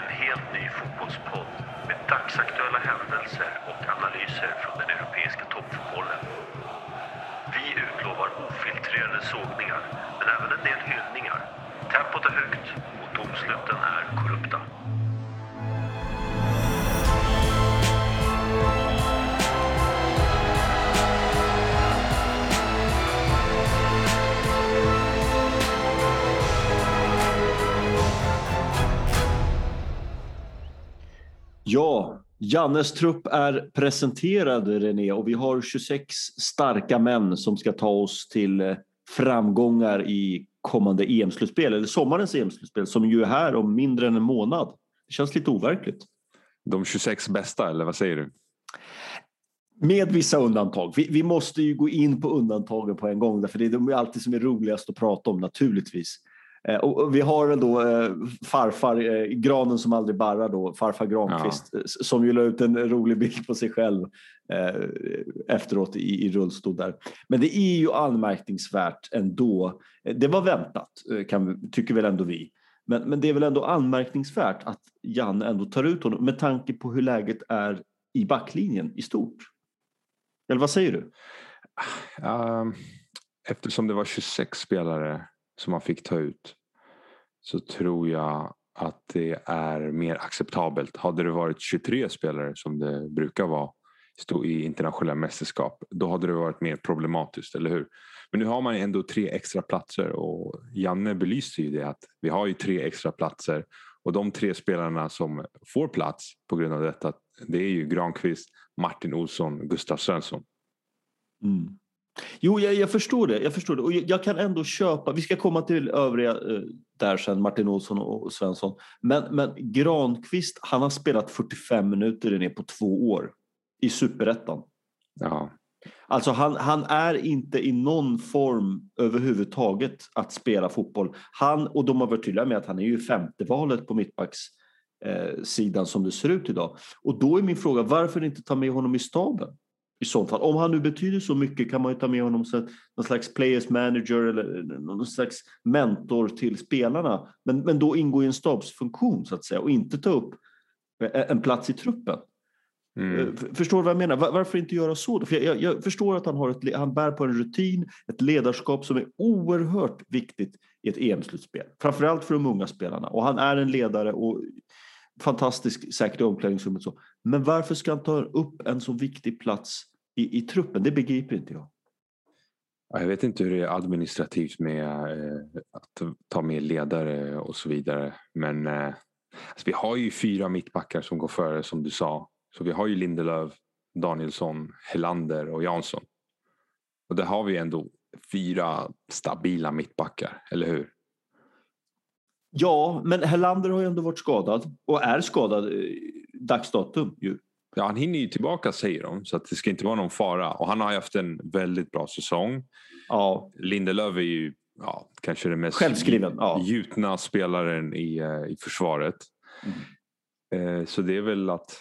En helt ny fotbollspodd med dagsaktuella händelser och analyser från den europeiska toppfotbollen. Vi utlovar ofiltrerade sågningar, men även en del hyllningar. Tempot är högt och domsluten är Ja, Jannes trupp är presenterad René och vi har 26 starka män som ska ta oss till eh, framgångar i kommande EM-slutspel, eller sommarens EM-slutspel som ju är här om mindre än en månad. Det känns lite overkligt. De 26 bästa, eller vad säger du? Med vissa undantag. Vi, vi måste ju gå in på undantagen på en gång, för det är de alltid som är roligast att prata om naturligtvis. Eh, och vi har väl då eh, farfar, eh, granen som aldrig barrar då, farfar Granqvist, ja. som ju la ut en rolig bild på sig själv efteråt i, i rullstol där. Men det är ju anmärkningsvärt ändå. Det var väntat, kan, tycker väl ändå vi. Men, men det är väl ändå anmärkningsvärt att Janne ändå tar ut honom med tanke på hur läget är i backlinjen i stort. Eller vad säger du? Eftersom det var 26 spelare som man fick ta ut så tror jag att det är mer acceptabelt. Hade det varit 23 spelare som det brukar vara i internationella mästerskap då hade det varit mer problematiskt, eller hur? Men nu har man ändå tre extra platser och Janne belyste ju det att vi har ju tre extra platser och de tre spelarna som får plats på grund av detta det är ju Granqvist, Martin Olsson, Gustav Svensson. Mm. Jo, jag, jag, förstår det. Jag förstår det. Och jag, jag, kan ändå köpa, vi ska komma till övriga eh, där sen, Martin Olsson och Svensson. Men, men Granqvist, han har spelat 45 minuter ner på två år i superettan. Ja. Alltså han, han är inte i någon form överhuvudtaget att spela fotboll. Han, och de har varit tydliga med att han är ju femte valet på mittbackssidan eh, som det ser ut idag. Och då är min fråga, varför inte ta med honom i staben? I så fall. Om han nu betyder så mycket kan man ju ta med honom som någon slags players manager eller någon slags mentor till spelarna. Men, men då ingå i en stabsfunktion så att säga och inte ta upp en plats i truppen. Mm. Eh, förstår du vad jag menar? Varför inte göra så? För jag, jag, jag, förstår att han, har ett, han bär på en rutin, ett ledarskap som är oerhört viktigt i ett EM-slutspel. Framförallt för de unga spelarna. Och han är en ledare och fantastisk säkert i omklädningsrummet. Så. Men varför ska han ta upp en så viktig plats i, i truppen? Det begriper inte jag. Jag vet inte hur det är administrativt med eh, att ta med ledare och så vidare. Men eh, alltså vi har ju fyra mittbackar som går före som du sa. Så vi har ju Lindelöf, Danielsson, Helander och Jansson. Och där har vi ändå fyra stabila mittbackar, eller hur? Ja, men Helander har ju ändå varit skadad och är skadad dags datum. Ju. Ja, han hinner ju tillbaka säger de så det ska inte vara någon fara. Och han har haft en väldigt bra säsong. Ja. Lindelöf är ju ja, kanske den mest Självskriven, ja. gjutna spelaren i, eh, i försvaret. Mm. Eh, så det är väl att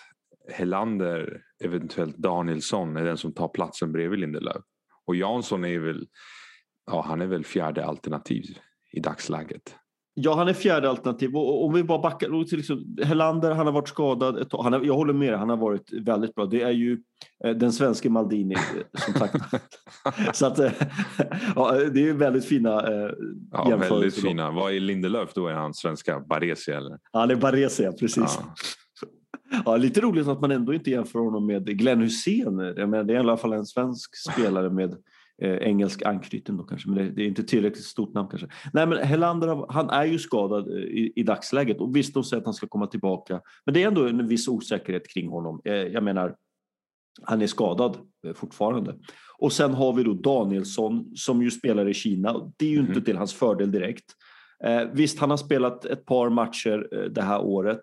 Helander, eventuellt Danielsson, är den som tar platsen bredvid Lindelöf. Och Jansson är väl, ja, han är väl fjärde alternativ i dagsläget. Ja, han är fjärde alternativ. Och om vi bara backar liksom, Helander, han har varit skadad ett tag. Han har, jag håller med han har varit väldigt bra. Det är ju eh, den svenska Maldini eh, som sagt. Så att, eh, ja, det är väldigt fina eh, ja, Väldigt fina. Vad är Lindelöf då? Är han svenska Baresi eller? Han är Baresi, precis. Ja. Ja, lite roligt att man ändå inte jämför honom med Glenn Hussein. det är i alla fall en svensk spelare med eh, engelsk anknytning då kanske, men det, det, är inte tillräckligt stort namn kanske. Nej, men Helander, han är ju skadad eh, i, i dagsläget och visst, de säger att han ska komma tillbaka, men det är ändå en viss osäkerhet kring honom. Eh, jag menar, han är skadad eh, fortfarande. Och sen har vi då Danielsson som ju spelar i Kina. Det är ju mm. inte till hans fördel direkt. Eh, visst, han har spelat ett par matcher eh, det här året,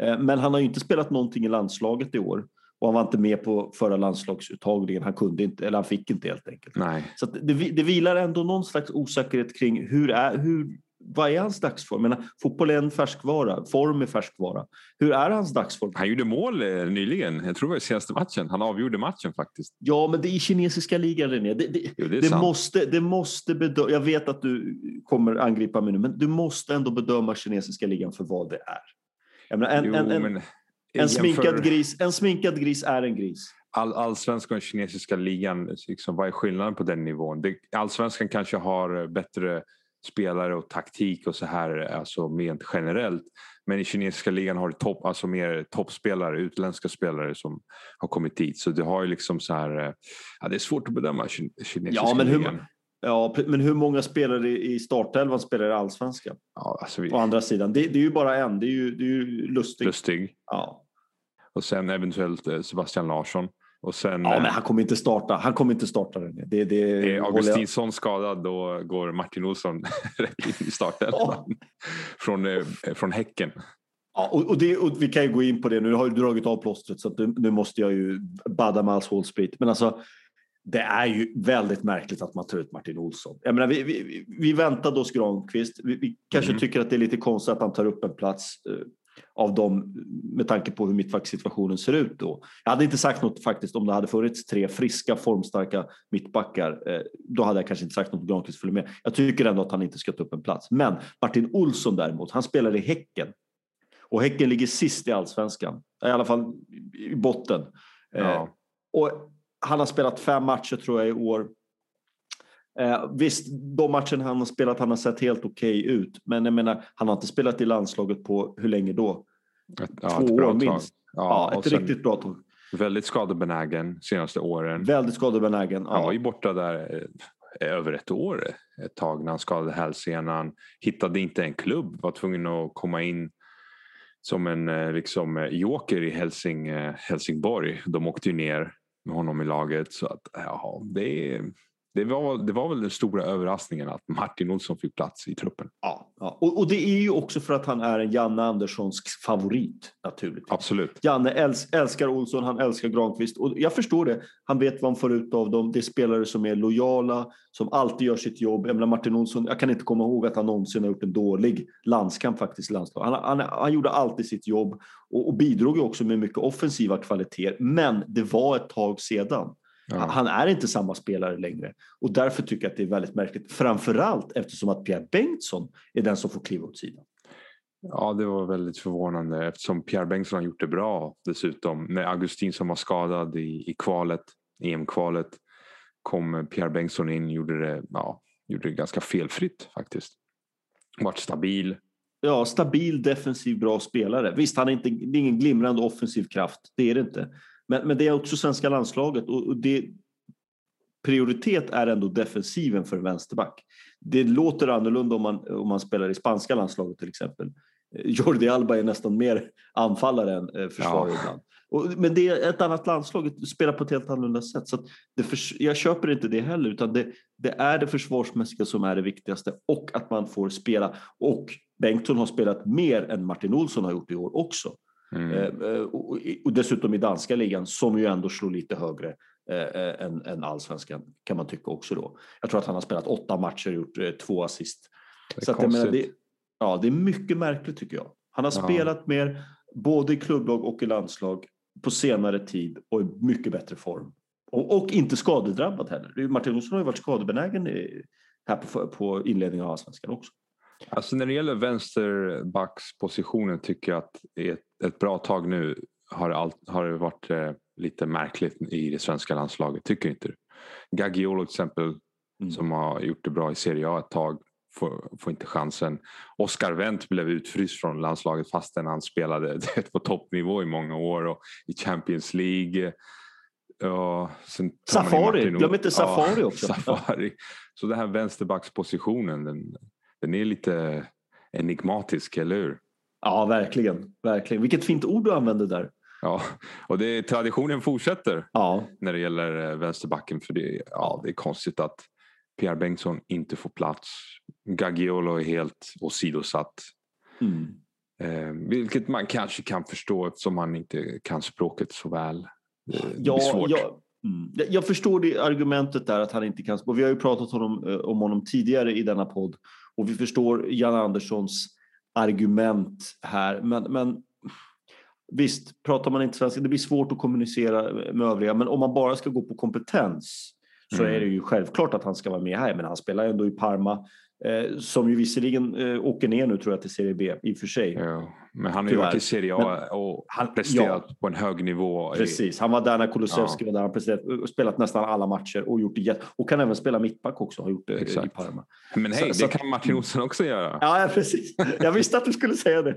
eh, men han har ju inte spelat någonting i landslaget i år. Och han var inte med på förra landslagsuttagningen. Han kunde inte, eller han fick inte helt enkelt. Nej. Så det, det vilar ändå någon slags osäkerhet kring hur är, hur, vad är hans dagsform? fotboll är en färskvara, form är färskvara. Hur är hans dagsform? Han gjorde mål eh, nyligen, jag tror det var senaste matchen. Han avgjorde matchen faktiskt. Ja, men det är i kinesiska ligan René. Det, det, jo, det, det måste, det måste bedöma, jag vet att du kommer angripa mig nu, men du måste ändå bedöma kinesiska ligan för vad det är. Menar, en, Jo, en, en, men en, sminkad gris, en sminkad gris är en gris. all, allsvenskan och kinesiska ligan, liksom, vad är skillnaden på den nivån? Det, allsvenskan kanske har bättre spelare och taktik och så här, alltså rent generellt. Men i kinesiska ligan har du topp, alltså mer toppspelare, utländska spelare som har kommit dit. Så du har ju liksom så här, eh, ja, det är svårt att bedöma kin- kinesiska Ja, men hur, ligan. ja, men hur många spelare i startelvan spelar i allsvenskan? Ja, alltså vi, Å andra sidan, det, det är ju bara en. Det är ju, det är ju lustigt. Lustig. Ja. Och sen eventuellt eh, Sebastian Larsson. Och sen ja, eh, men han kommer inte starta. Han kommer inte starta den. Det, det, är jag- Augustinsson skadad då går Martin Olsson rätt in i startelvan. Från, eh, från Häcken. Ja, och, och, det, och vi kan ju gå in på det. Nu har du dragit av plåstret så nu, nu måste jag ju badda med All sprit. Men alltså, det är ju väldigt märkligt att man tar ut Martin Olsson. Jag menar, vi, vi, vi- väntade oss Granqvist. Vi, vi kanske Mm. tycker att det är lite konstigt att han tar upp en plats eh, av dem med tanke på hur mittbackssituationen ser ut då. Jag hade inte sagt något faktiskt om det hade funnits tre friska formstarka mittbackar. Eh, då hade jag kanske inte sagt något om Granqvist följer med. Jag tycker ändå att han inte ska ta upp en plats. Men Martin Olsson däremot, han spelar i Häcken. Och Häcken ligger sist i allsvenskan. I alla fall i botten. Eh, Ja. och han har spelat fem matcher tror jag i år. Eh, visst, de matcherna han har spelat han har sett helt okej ut. Men jag menar, han har inte spelat i landslaget på hur länge då? Ett, ja, Två ett bra år tag. minst. Ja, Ja, ett riktigt bra tag. Väldigt skadebenägen senaste åren. Väldigt skadebenägen. Han var Ja. ju borta där eh, över ett år ett tag när han skadade hälsenan. Hittade inte en klubb, var tvungen att komma in som en eh, liksom, eh, joker i Helsing, eh, Helsingborg. De åkte ju ner med honom i laget. Så att, ja, det, det, var, det var väl den stora överraskningen att Martin Olsson fick plats i truppen. Ja, ja. Och, och det är ju också för att han är en Janne Anderssons favorit naturligtvis. Absolut. Janne äls älskar Olsson, han älskar Granqvist. Och jag förstår det. Han vet vad han får ut av dem. Det är spelare som är lojala, som alltid gör sitt jobb. Jag Martin Olsson, jag kan inte komma ihåg att han någonsin har gjort en dålig landskamp faktiskt i landslaget. Han, han, han gjorde alltid sitt jobb och, och bidrog ju också med mycket offensiva kvaliteter. Men det var ett tag sedan. Ja. Han är inte samma spelare längre och därför tycker jag att det är väldigt märkligt. Framförallt eftersom att Pierre Bengtsson är den som får kliva åt sidan. Ja, det var väldigt förvånande eftersom Pierre Bengtsson har gjort det bra dessutom. När Augustin som var skadad i, i kvalet, EM-kvalet, kom Pierre Bengtsson in gjorde det, ja, gjorde det ganska felfritt faktiskt. Vart stabil. Ja, stabil, defensiv, bra spelare. Visst, han är inte, det är ingen glimrande offensiv kraft, det är det inte. Men, men det är också svenska landslaget och, och det, prioritet är ändå defensiven för en vänsterback. Det låter annorlunda om man, om man spelar i spanska landslaget till exempel. Eh, Jordi Alba är nästan mer anfallare än eh, försvarare Ja. ibland. Och, men det är ett annat landslag, det spelar på ett helt annorlunda sätt. Så förs- jag köper inte det heller, utan det, det är det försvarsmässiga som är det viktigaste och att man får spela. Och Bengtsson har spelat mer än Martin Olsson har gjort i år också. Mm. Eh, eh, och, och dessutom i danska ligan som ju ändå slår lite högre eh, än, än allsvenskan kan man tycka också då. Jag tror att han har spelat åtta matcher och gjort två assist. Det är Så menar, det, ja, det är mycket märkligt tycker jag. Han har Ja. spelat mer både i klubblag och i landslag på senare tid och i mycket bättre form. Och, och inte skadedrabbad heller. Martin Olsson har ju varit skadebenägen i, här på, på inledningen av allsvenskan också. Alltså när det gäller vänsterbackspositionen tycker jag att ett, ett bra tag nu har allt, har det varit eh, lite märkligt i det svenska landslaget. Tycker inte du? Gaggiolo till exempel Mm. som har gjort det bra i Serie A ett tag får, får inte chansen. Oscar Wendt blev utfryst från landslaget fastän han spelade på toppnivå i många år och i Champions League. Ja, Safari, glöm inte Safari också. Safari. Så den här vänsterbackspositionen den, den är lite enigmatisk, eller hur? Ja, verkligen. verkligen. Vilket fint ord du använde där. Ja, och det, traditionen fortsätter Ja, när det gäller eh, vänsterbacken. För det, ja, det är konstigt att Pierre Bengtsson inte får plats. Gaggiolo är helt åsidosatt. mm. Eh, vilket man kanske kan förstå eftersom han inte kan språket så väl. Det, Ja, blir svårt. jag, mm. Jag- förstår det argumentet där att han inte kan. Och vi har ju pratat honom, eh, om honom tidigare i denna podd och vi förstår Jan Anderssons argument här. Men, men visst, pratar man inte svenska, det blir svårt att kommunicera med övriga. Men om man bara ska gå på kompetens så Mm. är det ju självklart att han ska vara med här. Men han spelar ändå i Parma. Eh, som ju visserligen eh, åker ner nu tror jag till Serie B i och för sig. Ja, men han har ju varit i Serie A och han, presterat ja, på en hög nivå. Precis, han var där när Kulusevski ja. var där. Han presterat, och spelat nästan alla matcher och gjort det och kan även spela mittback också. Har gjort det Exakt. i Parma. Men hej, så, det så, kan Martin Olsson också göra. Ja, precis. Jag visste att du skulle säga det.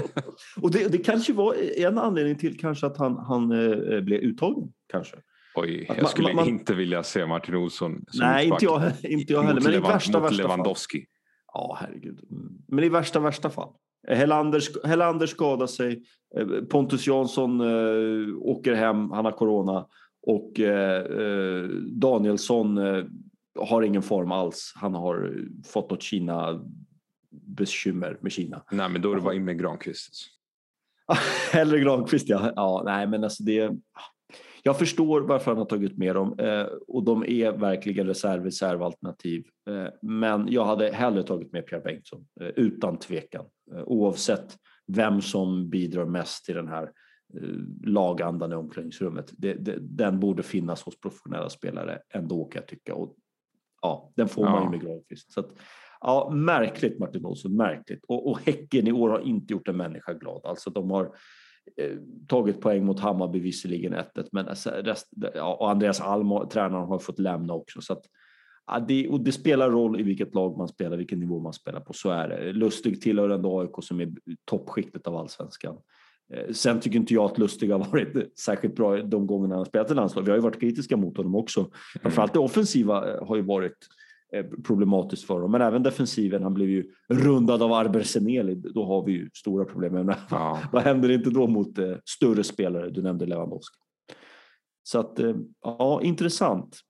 och det, det kanske var en anledning till kanske att han, han äh, blev uttagen. Kanske. Oj, jag man, skulle man, inte vilja se Martin Olsson som Nej, inte jag, inte jag heller. Men i värsta, mot värsta Lewandowski. Fall. Ja, herregud. Men i värsta, värsta fall. Hellander, Hellander skadar sig. Eh, Pontus Jansson äh, åker hem, han har corona. Och äh, Danielsson äh, har ingen form alls. Han har fått något Kina bekymmer med Kina. Nej, men då är det bara in med Granqvist. Hellre Granqvist, ja. ja. Nej, men alltså det... Jag förstår varför han har tagit med dem eh, och de är verkligen reserv, reservalternativ. Eh, men jag hade hellre tagit med Pierre Bengtsson eh, utan tvekan oavsett vem som bidrar mest till den här lagandan i omklädningsrummet. Den borde finnas hos professionella spelare ändå kan jag tycka. Och, ja, den får ja. man ju med Granqvist. Så att, ja, märkligt Martin Olsson, märkligt. Och, och Häcken i år har inte gjort en människa glad. Alltså de har tagit poäng mot Hammarby visserligen 1 men alltså rest, och Andreas Alm, tränaren, har fått lämna också. Så att, ja, det, och det spelar roll i vilket lag man spelar, vilken nivå man spelar på. Så är det. Lustig tillhör ändå AIK som är toppskiktet av allsvenskan. Eh, sen tycker inte jag att Lustig har varit särskilt bra de gångerna han spelat i landslag. Vi har ju varit kritiska mot honom också. Mm. Framförallt det offensiva eh, har ju varit Eh, problematiskt för dem. Men även defensiven, han blev ju rundad av Arber Seneli. Då har vi ju stora problem. Men ja. vad händer inte då mot eh, större spelare? Du nämnde Lewandowski. Så att, eh, ja, intressant.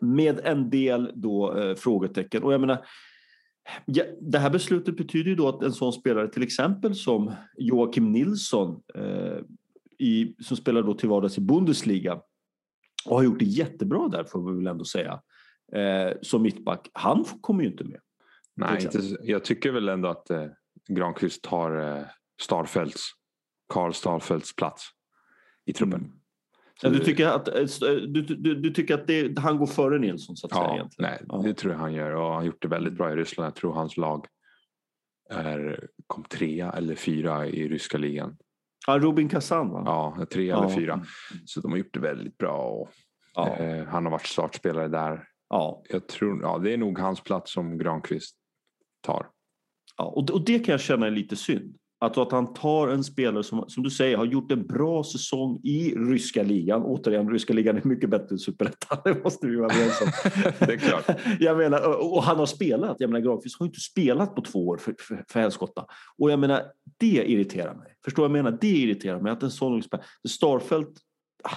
Med en del då eh, frågetecken. Och jag menar, ja, det här beslutet betyder ju då att en sån spelare till exempel som Joakim Nilsson eh, i, som spelar då till vardags i Bundesliga och har gjort det jättebra där får vi väl ändå säga eh, som mittback, han kommer ju inte med. Nej, inte, jag tycker väl ändå att eh, Granqvist tar eh, Starfelts, Karl Starfelts plats i truppen. Mm. Ja, du tycker att, eh, du, du, du tycker att det, han går före Nilsson? Så att ja, säga, egentligen. Nej, ja. det tror jag han gör och han har gjort det väldigt bra i Ryssland. Jag tror hans lag är, kom trea eller fyra i ryska ligan. Ja, Rubin Kazan va? Ja, tre ja. eller fyra. Så de har gjort det väldigt bra. Och, eh, han har varit startspelare där Ja. Jag tror, ja, det är nog hans plats som Granqvist tar. Ja, och, och det kan jag känna är lite synd. Att, att han tar en spelare som, som du säger har gjort en bra säsong i ryska ligan. Återigen, ryska ligan är mycket bättre än superettan. Det måste vi vara överens om. det är klart. jag menar, och, och han har spelat. Jag menar, Granqvist har inte spelat på två år för, för, för Helskotta. Och jag menar, det irriterar mig. Förstår vad jag menar? Det irriterar mig att en sån spelare... Starfelt... Ah,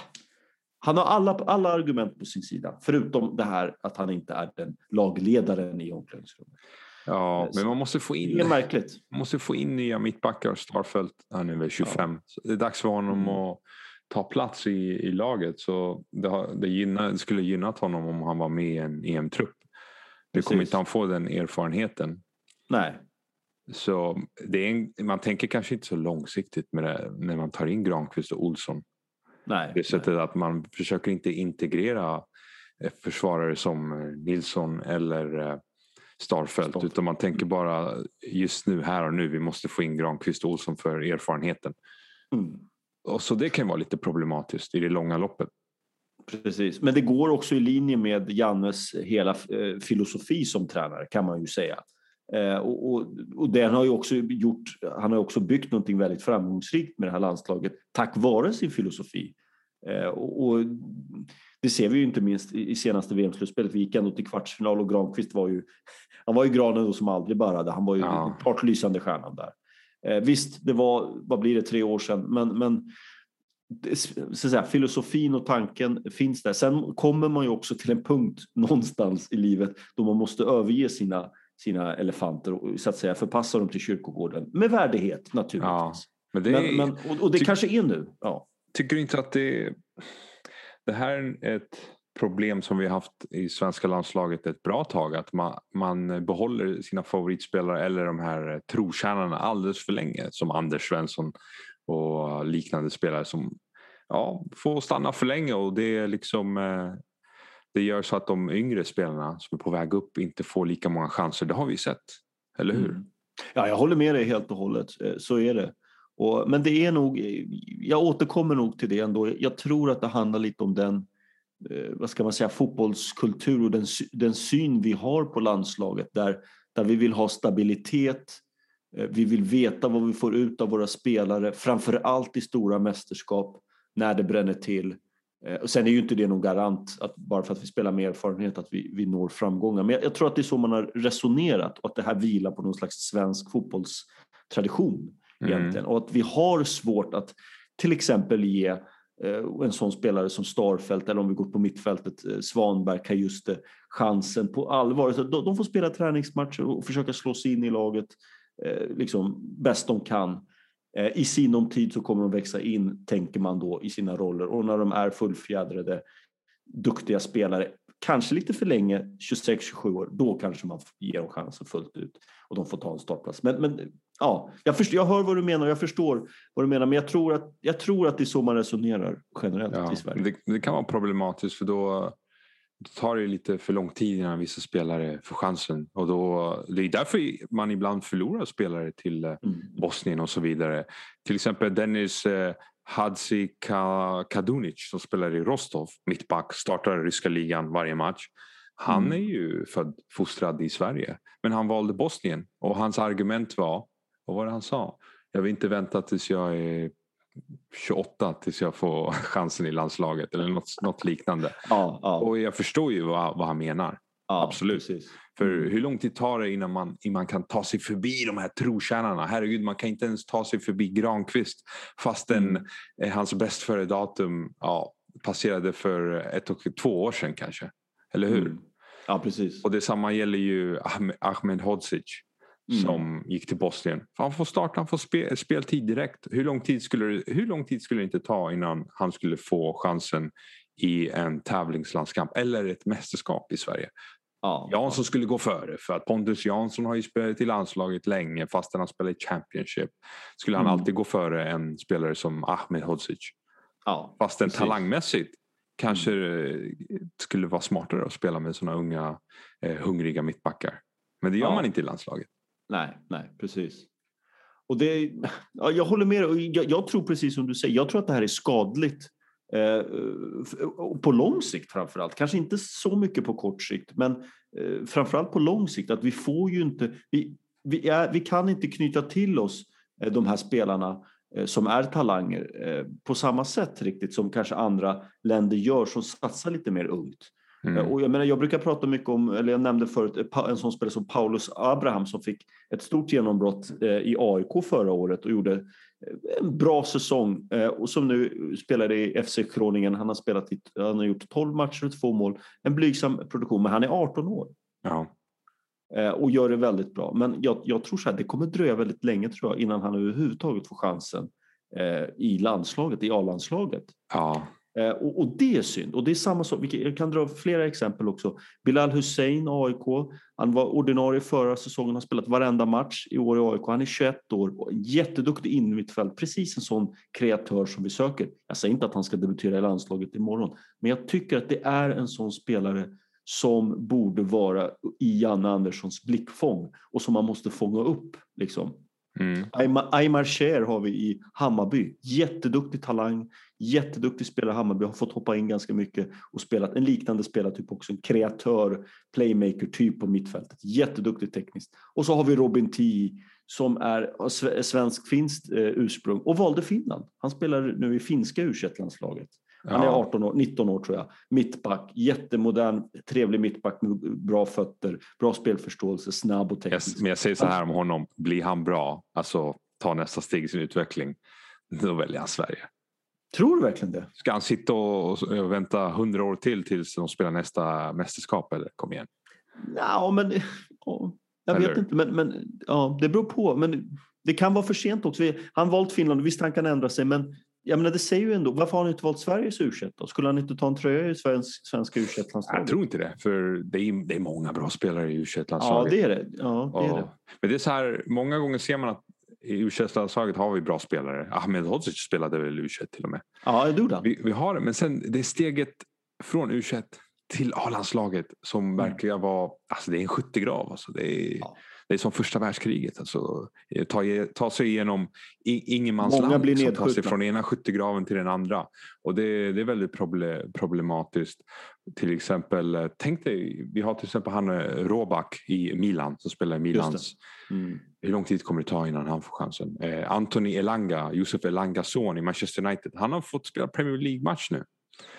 han har alla, alla argument på sin sida, förutom det här att han inte är den lagledaren i omklädningsrummet. Ja, eh, men man måste få in, märkligt. Man måste få in nya mittbackar. Starfelt, han är väl 25. Ja. det är dags för honom mm. att ta plats i, i laget. Så det, har, det, gynnar, det skulle gynnat honom om han var med i en EM-trupp. Det kommer inte han få den erfarenheten. Nej. Så det är en, man tänker kanske inte så långsiktigt med det när man tar in Granqvist och Olsson. Nej, det sättet nej. att man försöker inte integrera eh, försvarare som eh, Nilsson eller eh, Starfelt Stopp. utan man tänker bara just nu, här och nu, vi måste få in Granqvist och Olsson för erfarenheten. Mm. Och så det kan vara lite problematiskt i det långa loppet. Precis, men det går också i linje med Jannes hela filosofi som tränare kan man ju säga. Och, och, och den har ju också gjort, han har också byggt någonting väldigt framgångsrikt med det här landslaget tack vare sin filosofi. Eh, och, och, det ser vi ju inte minst i, senaste VM-slutspelet. Vi gick ändå till kvartsfinal och Granqvist var ju, han var ju granen som aldrig började. Han var ju ja. klart lysande stjärnan där. Eh, visst, det var, vad blir det, tre år sedan, men, men så att säga, filosofin och tanken finns där. Sen kommer man ju också till en punkt någonstans i livet då man måste överge sina sina elefanter och så att säga förpassa dem till kyrkogården med värdighet naturligtvis. Ja, men det, men, men, och, och det kanske är nu. Ja. Tycker du inte att det, det här är ett problem som vi har haft i svenska landslaget ett bra tag att man, man behåller sina favoritspelare eller de här trotjänarna alldeles för länge som Anders Svensson och liknande spelare som ja, får stanna för länge och det är liksom eh, det gör så att de yngre spelarna som är på väg upp inte får lika många chanser. Det har vi sett, eller hur? Mm. Ja, jag håller med dig helt och hållet. Eh, så är det. Och, men det är nog, jag återkommer nog till det ändå. Jag tror att det handlar lite om den, eh, vad ska man säga, fotbollskultur och den, den syn vi har på landslaget där, där vi vill ha stabilitet, eh, vi vill veta vad vi får ut av våra spelare, framför allt i stora mästerskap när det bränner till. Eh, och sen är ju inte det någon garant att bara för att vi spelar med erfarenhet att vi, vi når framgångar. Men jag, jag tror att det är så man har resonerat och att det här vilar på någon slags svensk fotbollstradition mm. Och att vi har svårt att till exempel ge eh, en sån spelare som Starfelt eller om vi går på mittfältet eh, Svanberg, Kajuste eh, chansen på allvar. Så de, de får spela träningsmatcher och försöka slå sig in i laget eh, liksom bäst de kan. Eh, I sinom tid så kommer de växa in, tänker man då, i sina roller och när de är fullfjädrade, duktiga spelare, kanske lite för länge, 26-27 år, då kanske man ger dem chansen fullt ut och de får ta en startplats. Men, men ja, jag, förstår, jag hör vad du menar och jag förstår vad du menar, men jag tror att, jag tror att det är så man resonerar generellt ja, i Sverige. Det, det kan vara problematiskt för då det tar det lite för lång tid innan vissa spelare får chansen. Och då, det är därför man ibland förlorar spelare till eh, mm. Bosnien och så vidare. Till exempel Dennis eh, Hadzi Kadunic som spelar i Rostov, mittback, startar ryska ligan varje match. Han mm. är ju född, fostrad i Sverige. Men han valde Bosnien och hans argument var, vad var det han sa? Jag vill inte vänta tills jag är 28 tills jag får chansen i landslaget eller något, något liknande. Ja, ja. Och jag förstår ju vad, vad han menar. Ja, Absolut. Precis. För mm. hur lång tid tar det innan man, innan man kan ta sig förbi de här trotjänarna? Herregud, man kan inte ens ta sig förbi Granqvist fastän mm. Eh, hans bäst före datum ja, passerade för ett och två år sedan kanske. Eller hur? Mm. Ja, precis. Och detsamma gäller ju Ahmed Hodzic mm. som gick till Bosnien. Han får starta, han får spel, speltid direkt. Hur lång, tid skulle det, hur lång tid skulle det inte ta innan han skulle få chansen i en tävlingslandskamp eller ett mästerskap i Sverige? Ja. Jansson skulle gå före för att Pontus Jansson har ju spelat i landslaget länge fast han har spelat i Championship. Skulle han mm. alltid gå före en spelare som Ahmed Hodzic. Ja, fast den talangmässigt kanske mm. skulle vara smartare att spela med sådana unga eh, hungriga mittbackar. Men det gör ja. man inte i landslaget. Nej, nej, precis. Och det, ja, jag håller med dig jag, jag, tror precis som du säger, jag tror att det här är skadligt eh, på lång sikt framför allt. Kanske inte så mycket på kort sikt, men eh, framförallt på lång sikt. Att vi får ju inte, vi, vi, är, vi kan inte knyta till oss eh, de här spelarna eh, som är talanger eh, på samma sätt riktigt som kanske andra länder gör som satsar lite mer ungt. Mm. Eh, och jag, menar, jag brukar prata mycket om, eller jag nämnde förut en sån spelare som Paulus Abraham som fick ett stort genombrott eh, i AIK förra året och gjorde eh, en bra säsong och som nu spelar i FC Kroningen. Han har, spelat i, han har gjort 12 matcher och två mål. En blygsam produktion, men han är 18 år. Ja. Och gör det väldigt bra. Men jag, jag tror så här, det kommer dröja väldigt länge tror jag innan han överhuvudtaget får chansen i landslaget, i A-landslaget. Ja. Eh, och, och, det är synd. Och det är samma sak. Jag kan dra flera exempel också. Bilal Hussein, AIK. Han var ordinarie förra säsongen, har spelat varenda match i år i AIK. Han är 21 år, jätteduktig innermittfält. Precis en sån kreatör som vi söker. Jag säger inte att han ska debutera i landslaget imorgon, men jag tycker att det är en sån spelare som borde vara i Janne Anderssons blickfång och som man måste fånga upp. Liksom. Mm. Aymar Cher har vi i Hammarby. Jätteduktig talang, jätteduktig spelare i Hammarby. Har fått hoppa in ganska mycket och spelat en liknande spelartyp också. En kreatör, playmaker typ på mittfältet. Jätteduktig tekniskt. Och så har vi Robin T som är svensk-finskt eh, ursprung och valde Finland. Han spelar nu i finska u landslaget han är 18 år, 19 år tror jag. Mittback, jättemodern, trevlig mittback med bra fötter, bra spelförståelse, snabb och teknisk. men jag säger så här om honom, blir han bra, alltså ta nästa steg i sin utveckling, då väljer han Sverige. Tror du verkligen det? Ska han sitta och vänta hundra år till tills de spelar nästa mästerskap eller kom igen? Ja, men ja, jag eller? vet inte, men, men ja, det beror på. Men det kan vara för sent också. Han valt Finland, visst han kan ändra sig, men jag menar, det säger ju ändå, varför har han inte valt Sveriges u då? Skulle han inte ta en tröja i svensk, svenska u Jag tror inte det, för det är, det är många bra spelare i u Ja, det är det. Ja, det, är det. Men det är så här, många gånger ser man att i u har vi bra spelare. Ahmed Hodzic spelade väl u till och med. Ja, det gjorde han. Vi, vi har det, men sen det steget från u till A-landslaget som mm. verkligen var, alltså det är en skyttegrav. Alltså det, är, ja. Det är som första världskriget. Alltså, ta, ta sig igenom ingenmansland. Blir liksom, ta sig från ena skyttegraven till den andra. Och det, det är väldigt problematiskt. Till exempel, eh, tänk dig, vi har till exempel han eh, Robak i Milan som spelar i Milans. Mm. Hur lång tid kommer det ta innan han får chansen? Eh, Anthony Elanga, Josef Elangas son i Manchester United. Han har fått spela Premier League-match nu.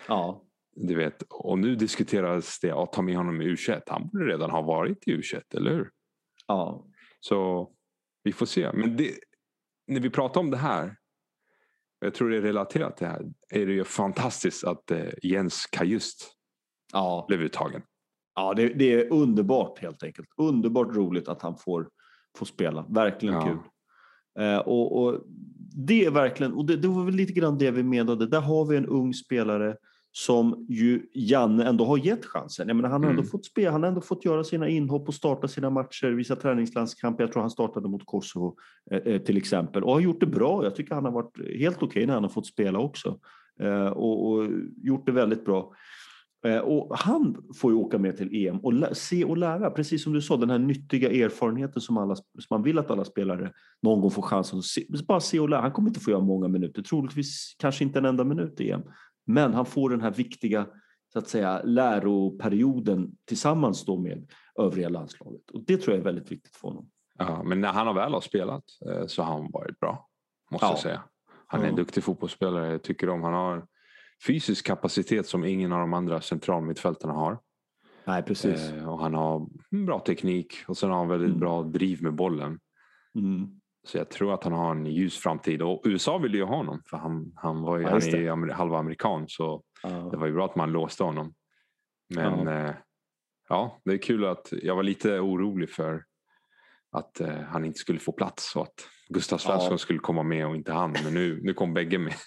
Ja. Du vet, och nu diskuteras det att ta med honom i U21. Han borde redan ha varit i U21, eller hur? Ja. Så vi får se. Men det, när vi pratar om det här, jag tror det är relaterat till det här, är det ju fantastiskt att eh, Jens Kajust ja. blev uttagen. Ja, det, det, är underbart helt enkelt. Underbart roligt att han får, får spela. Verkligen ja. kul. Eh, och, och, det är verkligen, och det, det var väl lite grann det vi menade. Där har vi en ung spelare som ju Janne ändå har gett chansen. Jag menar, han, har ändå mm. fått spela, han har ändå fått göra sina inhopp och starta sina matcher, vissa träningslandskamper. Jag tror han startade mot Kosovo eh, eh, till exempel och har gjort det bra. Jag tycker han har varit helt okej okay när han har fått spela också eh, och, och, gjort det väldigt bra. Eh, och han får ju åka med till EM och se och lära, precis som du sa, den här nyttiga erfarenheten som, alla, som man vill att alla spelare någon gång får chansen att se, bara se och lära. Han kommer inte få göra många minuter, troligtvis kanske inte en enda minut i EM. Men han får den här viktiga så att säga, läroperioden tillsammans då med övriga landslaget. Och det tror jag är väldigt viktigt för honom. Ja, men när han väl har spelat eh, så har han varit bra, måste ja. jag säga. Han är en duktig fotbollsspelare, jag tycker om. Han har fysisk kapacitet som ingen av de andra centralmittfältarna har. Nej, precis. Eh, och han har bra teknik och sen har han väldigt mm. bra driv med bollen. Mm. Så jag tror att han har en ljus framtid. Och USA ville ju ha honom för han, han, var ju, ja, han är ju halva amerikan så ja. det var ju bra att man låste honom. Men ja. Eh, ja. det är kul att jag var lite orolig för att eh, han inte skulle få plats och att Gustav Svensson skulle komma med och inte han. Men nu, nu kom bägge med.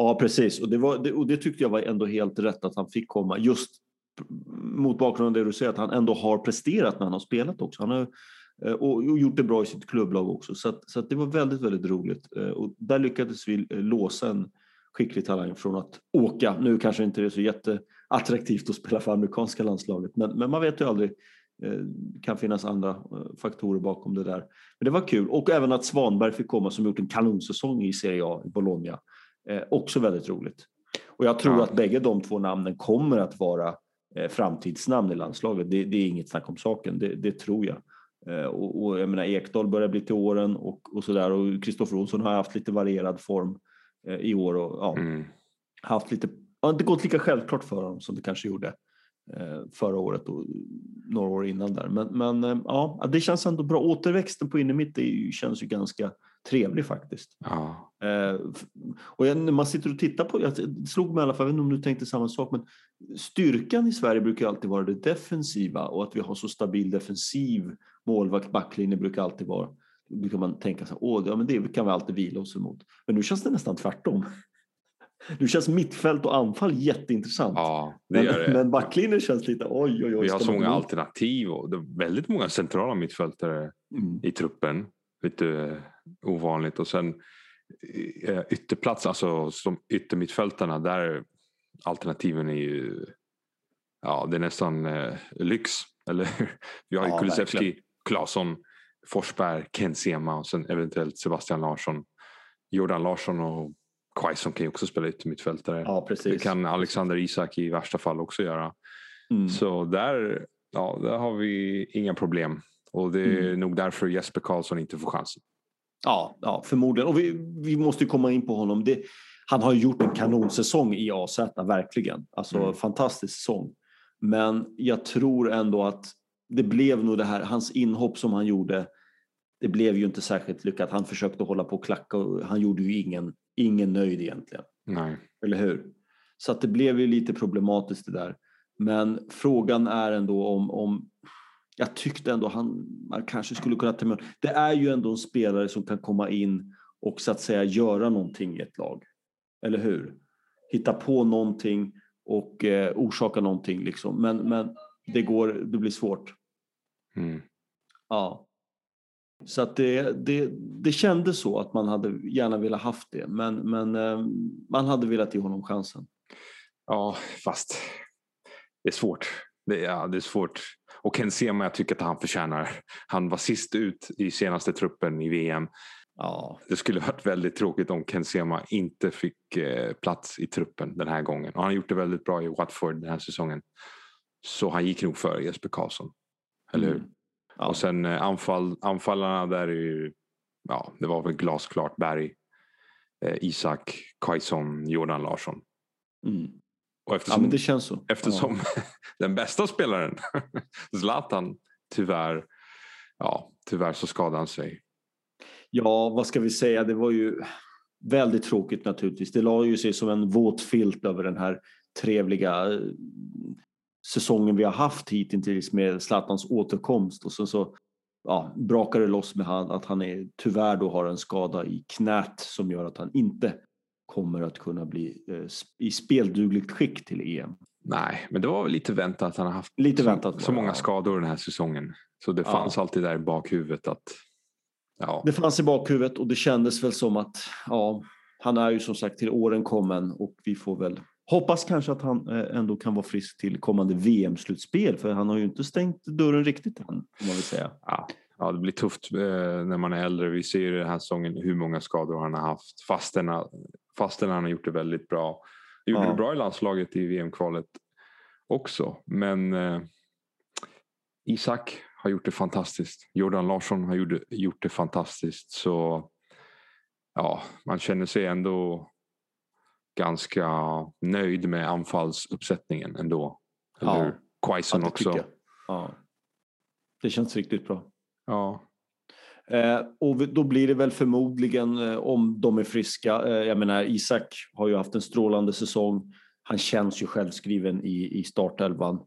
Ja precis och det, var, det, och det tyckte jag var ändå helt rätt att han fick komma just mot bakgrund av det du säger att han ändå har presterat när han har spelat också. Han har och gjort det bra i sitt klubblag också. Så, att, så att det var väldigt, väldigt roligt. Eh, och där lyckades vi eh, låsa en skicklig talang från att åka. Nu kanske inte det är så jätteattraktivt att spela för amerikanska landslaget, men, men man vet ju aldrig. Det kan finnas andra faktorer bakom det där. Men det var kul. Och även att Svanberg fick komma som gjort en kanonsäsong i Serie A i Bologna. också väldigt roligt. Och jag tror ja. att bägge de två namnen kommer att vara framtidsnamn i landslaget. Det, det är inget snack om saken, det, det tror jag. Eh, och, och jag menar Ekdal börjar bli till åren och, och sådär och Kristoffer Olsson har haft lite varierad form eh, i år och ja, mm. haft lite, har inte gått lika självklart för honom som det kanske gjorde eh, förra året och några år innan där. Men, men ja, det känns ändå bra. Återväxten på innermitt känns ju ganska trevlig faktiskt. Ja. Och när man sitter och tittar på, jag slog mig i alla fall, jag vet inte om du tänkte samma sak, men styrkan i Sverige brukar alltid vara det defensiva och att vi har så stabil defensiv målvakt, backlinje brukar alltid vara då brukar man tänka så här, Åh, ja, men det kan vi alltid vila oss emot. Men nu känns det nästan tvärtom. Nu känns mittfält och anfall jätteintressant. Ja, det gör det. Men backlinjen känns lite oj, oj, oj. Vi har så många alternativ och väldigt många centrala mittfältare mm. i truppen. Lite ovanligt. Och sen eh, ytterplats, alltså som yttermittfältarna, där alternativen är ju ja, det är nästan eh, lyx. Eller Vi har ju ja, Kulusevski, Claesson, Forsberg, Ken Sema och sen eventuellt Sebastian Larsson. Jordan Larsson och Quaison kan ju också spela yttermittfältare. Ja, precis. Det kan Alexander Isak i värsta fall också göra. Mm. Så där, ja, där har vi inga problem. Och det är mm. nog därför Jesper Karlsson inte får chansen. Ja, ja förmodligen. Och vi, vi måste komma in på honom. Det, han har gjort en kanonsäsong i AZ, verkligen. Alltså mm. fantastisk säsong. Men jag tror ändå att det blev nog det här, hans inhopp som han gjorde, det blev ju inte särskilt lyckat. Han försökte hålla på och klacka och han gjorde ju ingen, ingen nöjd egentligen. Nej. Eller hur? Så att det blev ju lite problematiskt det där. Men frågan är ändå om, om jag tyckte ändå han man kanske skulle kunna ta med. Det är ju ändå en spelare som kan komma in och så att säga göra någonting i ett lag. Eller hur? Hitta på någonting och eh, orsaka någonting liksom. Men, men det går, det blir svårt. Mm. Ja. Så att det, det, det kändes så att man hade gärna velat haft det, men, men eh, man hade velat ge honom chansen. Ja, fast det är svårt. Det, ja, det är svårt. Och Ken Sema, jag tycker att han förtjänar. Han var sist ut i senaste truppen i VM. Ja. Det skulle varit väldigt tråkigt om Ken Sema inte fick eh, plats i truppen den här gången. Och han har gjort det väldigt bra i Watford den här säsongen. Så han gick nog före Jesper Karlsson. Eller hur? Mm. Ja. Och sen eh, anfall, anfallarna där är ju, ja, det var väl glasklart Berg, eh, Isak, Quaison, Jordan Larsson. Mm. Och eftersom, ja, det känns så. Eftersom ja. den bästa spelaren, Zlatan, tyvärr, ja, tyvärr så skadade han sig. Ja, vad ska vi säga, det var ju väldigt tråkigt naturligtvis. Det la ju sig som en våt filt över den här trevliga eh, säsongen vi har haft hittills med Zlatans återkomst och sen så ja, brakar det loss med han, att han är, tyvärr då har en skada i knät som gör att han inte kommer att kunna bli eh, i speldugligt skick till EM. Nej, men det var väl lite väntat att han har haft lite väntat, så, så många skador den här säsongen. Så det fanns ja. alltid där i bakhuvudet att ja. Det fanns i bakhuvudet och det kändes väl som att ja, han är ju som sagt till åren kommen och vi får väl hoppas kanske att han eh, ändå kan vara frisk till kommande VM-slutspel för han har ju inte stängt dörren riktigt än, får man väl säga. Ja. Ja, det blir tufft eh, när man är äldre. Vi ser ju den här säsongen hur många skador han har haft. Fastän, fastän han har gjort det väldigt bra. Han gjorde ja. det bra i landslaget i VM-kvalet också. Men eh, Isak har gjort det fantastiskt. Jordan Larsson har gjort gjort det fantastiskt. Så ja, man känner sig ändå ganska nöjd med anfallsuppsättningen ändå. Eller ja, Quaison också. Ja. Det känns riktigt bra. Ja. Eh, och då blir det väl förmodligen eh, om de är friska. Eh, jag menar Isak har ju haft en strålande säsong. Han känns ju självskriven i, i startelvan.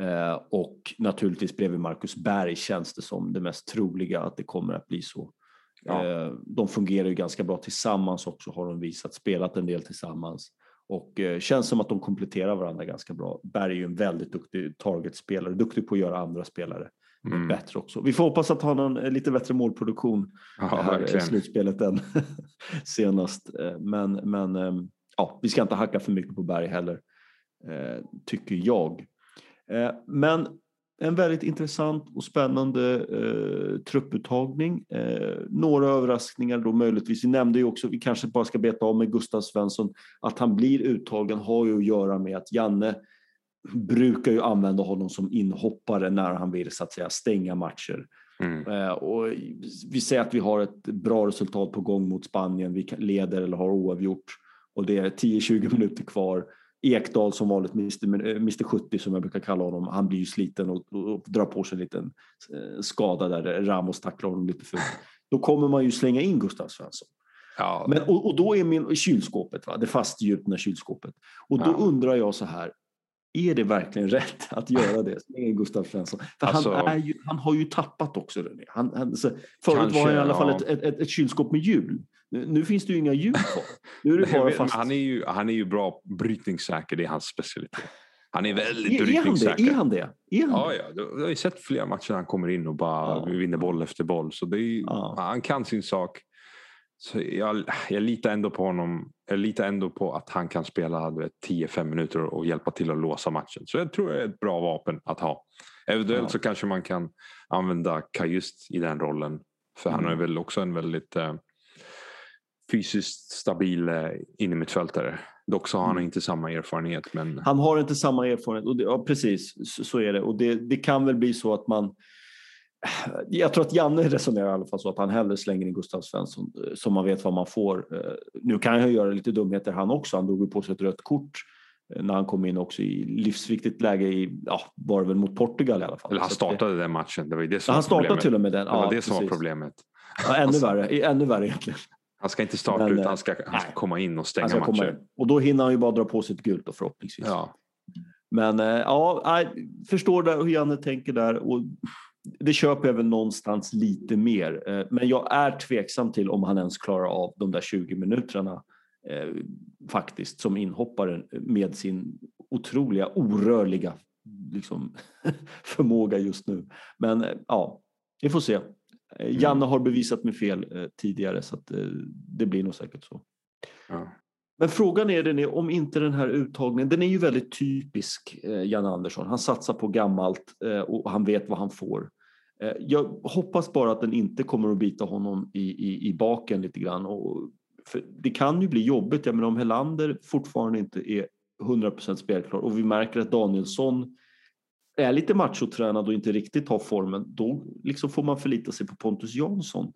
Eh, och naturligtvis bredvid Marcus Berg känns det som det mest troliga att det kommer att bli så. Ja. Eh, de fungerar ju ganska bra tillsammans också har de visat, spelat en del tillsammans. Och eh, känns som att de kompletterar varandra ganska bra. Berg är ju en väldigt duktig targetspelare, duktig på att göra andra spelare mm. bättre också. Vi får hoppas att han har en lite bättre målproduktion ja, här i slutspelet än senast. Eh, men, men ehm, ja, vi ska inte hacka för mycket på Berg heller, eh, tycker jag. Eh, men en väldigt intressant och spännande eh, trupputtagning. Eh, några överraskningar då möjligtvis. Vi nämnde ju också, vi kanske bara ska beta av med Gustav Svensson, att han blir uttagen har ju att göra med att Janne brukar ju använda honom som inhoppare när han vill så att säga stänga matcher. Mm. Eh, och vi säger att vi har ett bra resultat på gång mot Spanien, vi leder eller har oavgjort och det är 10-20 minuter kvar. Ekdal som vanligt, Mr, 70 som jag brukar kalla honom, han blir ju sliten och, och drar på sig en liten eh, skada där Ramos tacklar honom lite för Då kommer man ju slänga in Gustav Svensson. Ja. Men, och, och, då är min kylskåpet, va? det fastgjutna kylskåpet. Och då ja. undrar jag så här, är det verkligen rätt att göra det Gustav Svensson? För alltså, han, ju, han, har ju tappat också. Han, han, förut kanske, var han i alla fall ja. ett, ett, ett kylskåp med hjul. Nu, nu, finns det ju inga hjul kvar. Nu är det bara fast... han, är ju, han är ju bra brytningssäker, det är hans specialitet. Han är väldigt är, brytningssäker. Är han det? Är han ja, ja. Du, har ju sett flera matcher han kommer in och bara ja. vinner boll efter boll. Så det är, ja. Han kan sin sak. Så jag, jag litar ändå på honom. Jag litar ändå på att han kan spela 10-5 minuter och hjälpa till att låsa matchen. Så jag tror det är ett bra vapen att ha. Eventuellt ja. så kanske man kan använda Kajust i den rollen. För mm. han är väl också en väldigt eh, fysiskt stabil eh, innermittfältare. Dock så har han mm. inte samma erfarenhet. Men... Han har inte samma erfarenhet. Och det, ja, precis, så, så, är det. Och det, det kan väl bli så att man jag tror att Janne resonerar i alla fall så att han hellre slänger in Gustav Svensson eh, så man vet vad man får. Eh, nu kan han göra lite dumheter han också. Han drog på sig ett rött kort eh, när han kom in också i livsviktigt läge i, ja, var det väl mot Portugal i alla fall. Eller han startade det, den matchen. Det var det som han startade problemet. till och med den. Det var ja, det som precis. var problemet. Ja, ännu värre, ännu värre egentligen. Han ska inte starta utan han ska, han ska komma in och stänga matcher. Och då hinner han ju bara dra på sig ett gult då förhoppningsvis. Ja. Men ja, jag förstår hur Janne tänker där. Och det köper jag väl någonstans lite mer. Eh, men jag är tveksam till om han ens klarar av de där 20 minuterna eh, faktiskt som inhoppare med sin otroliga orörliga liksom, förmåga just nu. Men eh, ja, vi får se. Mm. Janne har bevisat mig fel tidigare så att, det blir nog säkert så. Ja. Men frågan är den är, om inte den här uttagningen, den är ju väldigt typisk eh, Jan Andersson. Han satsar på gammalt eh, och han vet vad han får. Eh, jag hoppas bara att den inte kommer att bita honom i, i, i baken lite grann. Och, det kan ju bli jobbigt, jag menar om Helander fortfarande inte är 100% spelklar och vi märker att Danielsson är lite machotränad och inte riktigt har formen, då liksom får man förlita sig på Pontus Jansson.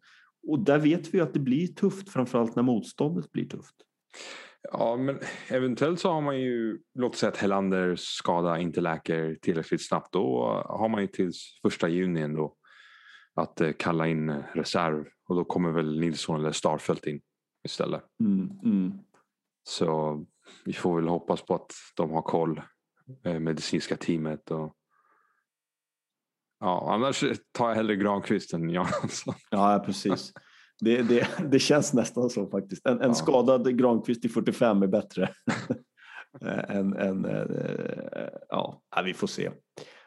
Och där vet vi att det blir tufft, framförallt när motståndet blir tufft. Ja, men eventuellt så har man ju, låt säga att Helanders skada inte läker tillräckligt snabbt. Då har man ju tills första juni ändå att eh, kalla in reserv och då kommer väl Nilsson eller Starfelt in istället. Mm, mm. Så vi får väl hoppas på att de har koll, eh, medicinska teamet. Och... Ja, annars tar jag hellre Granqvist än Jansson. Ja, precis. Det, det, det känns nästan så faktiskt. En, en ja. skadad Granqvist i 45 är bättre. än, än, äh, ja, vi får se.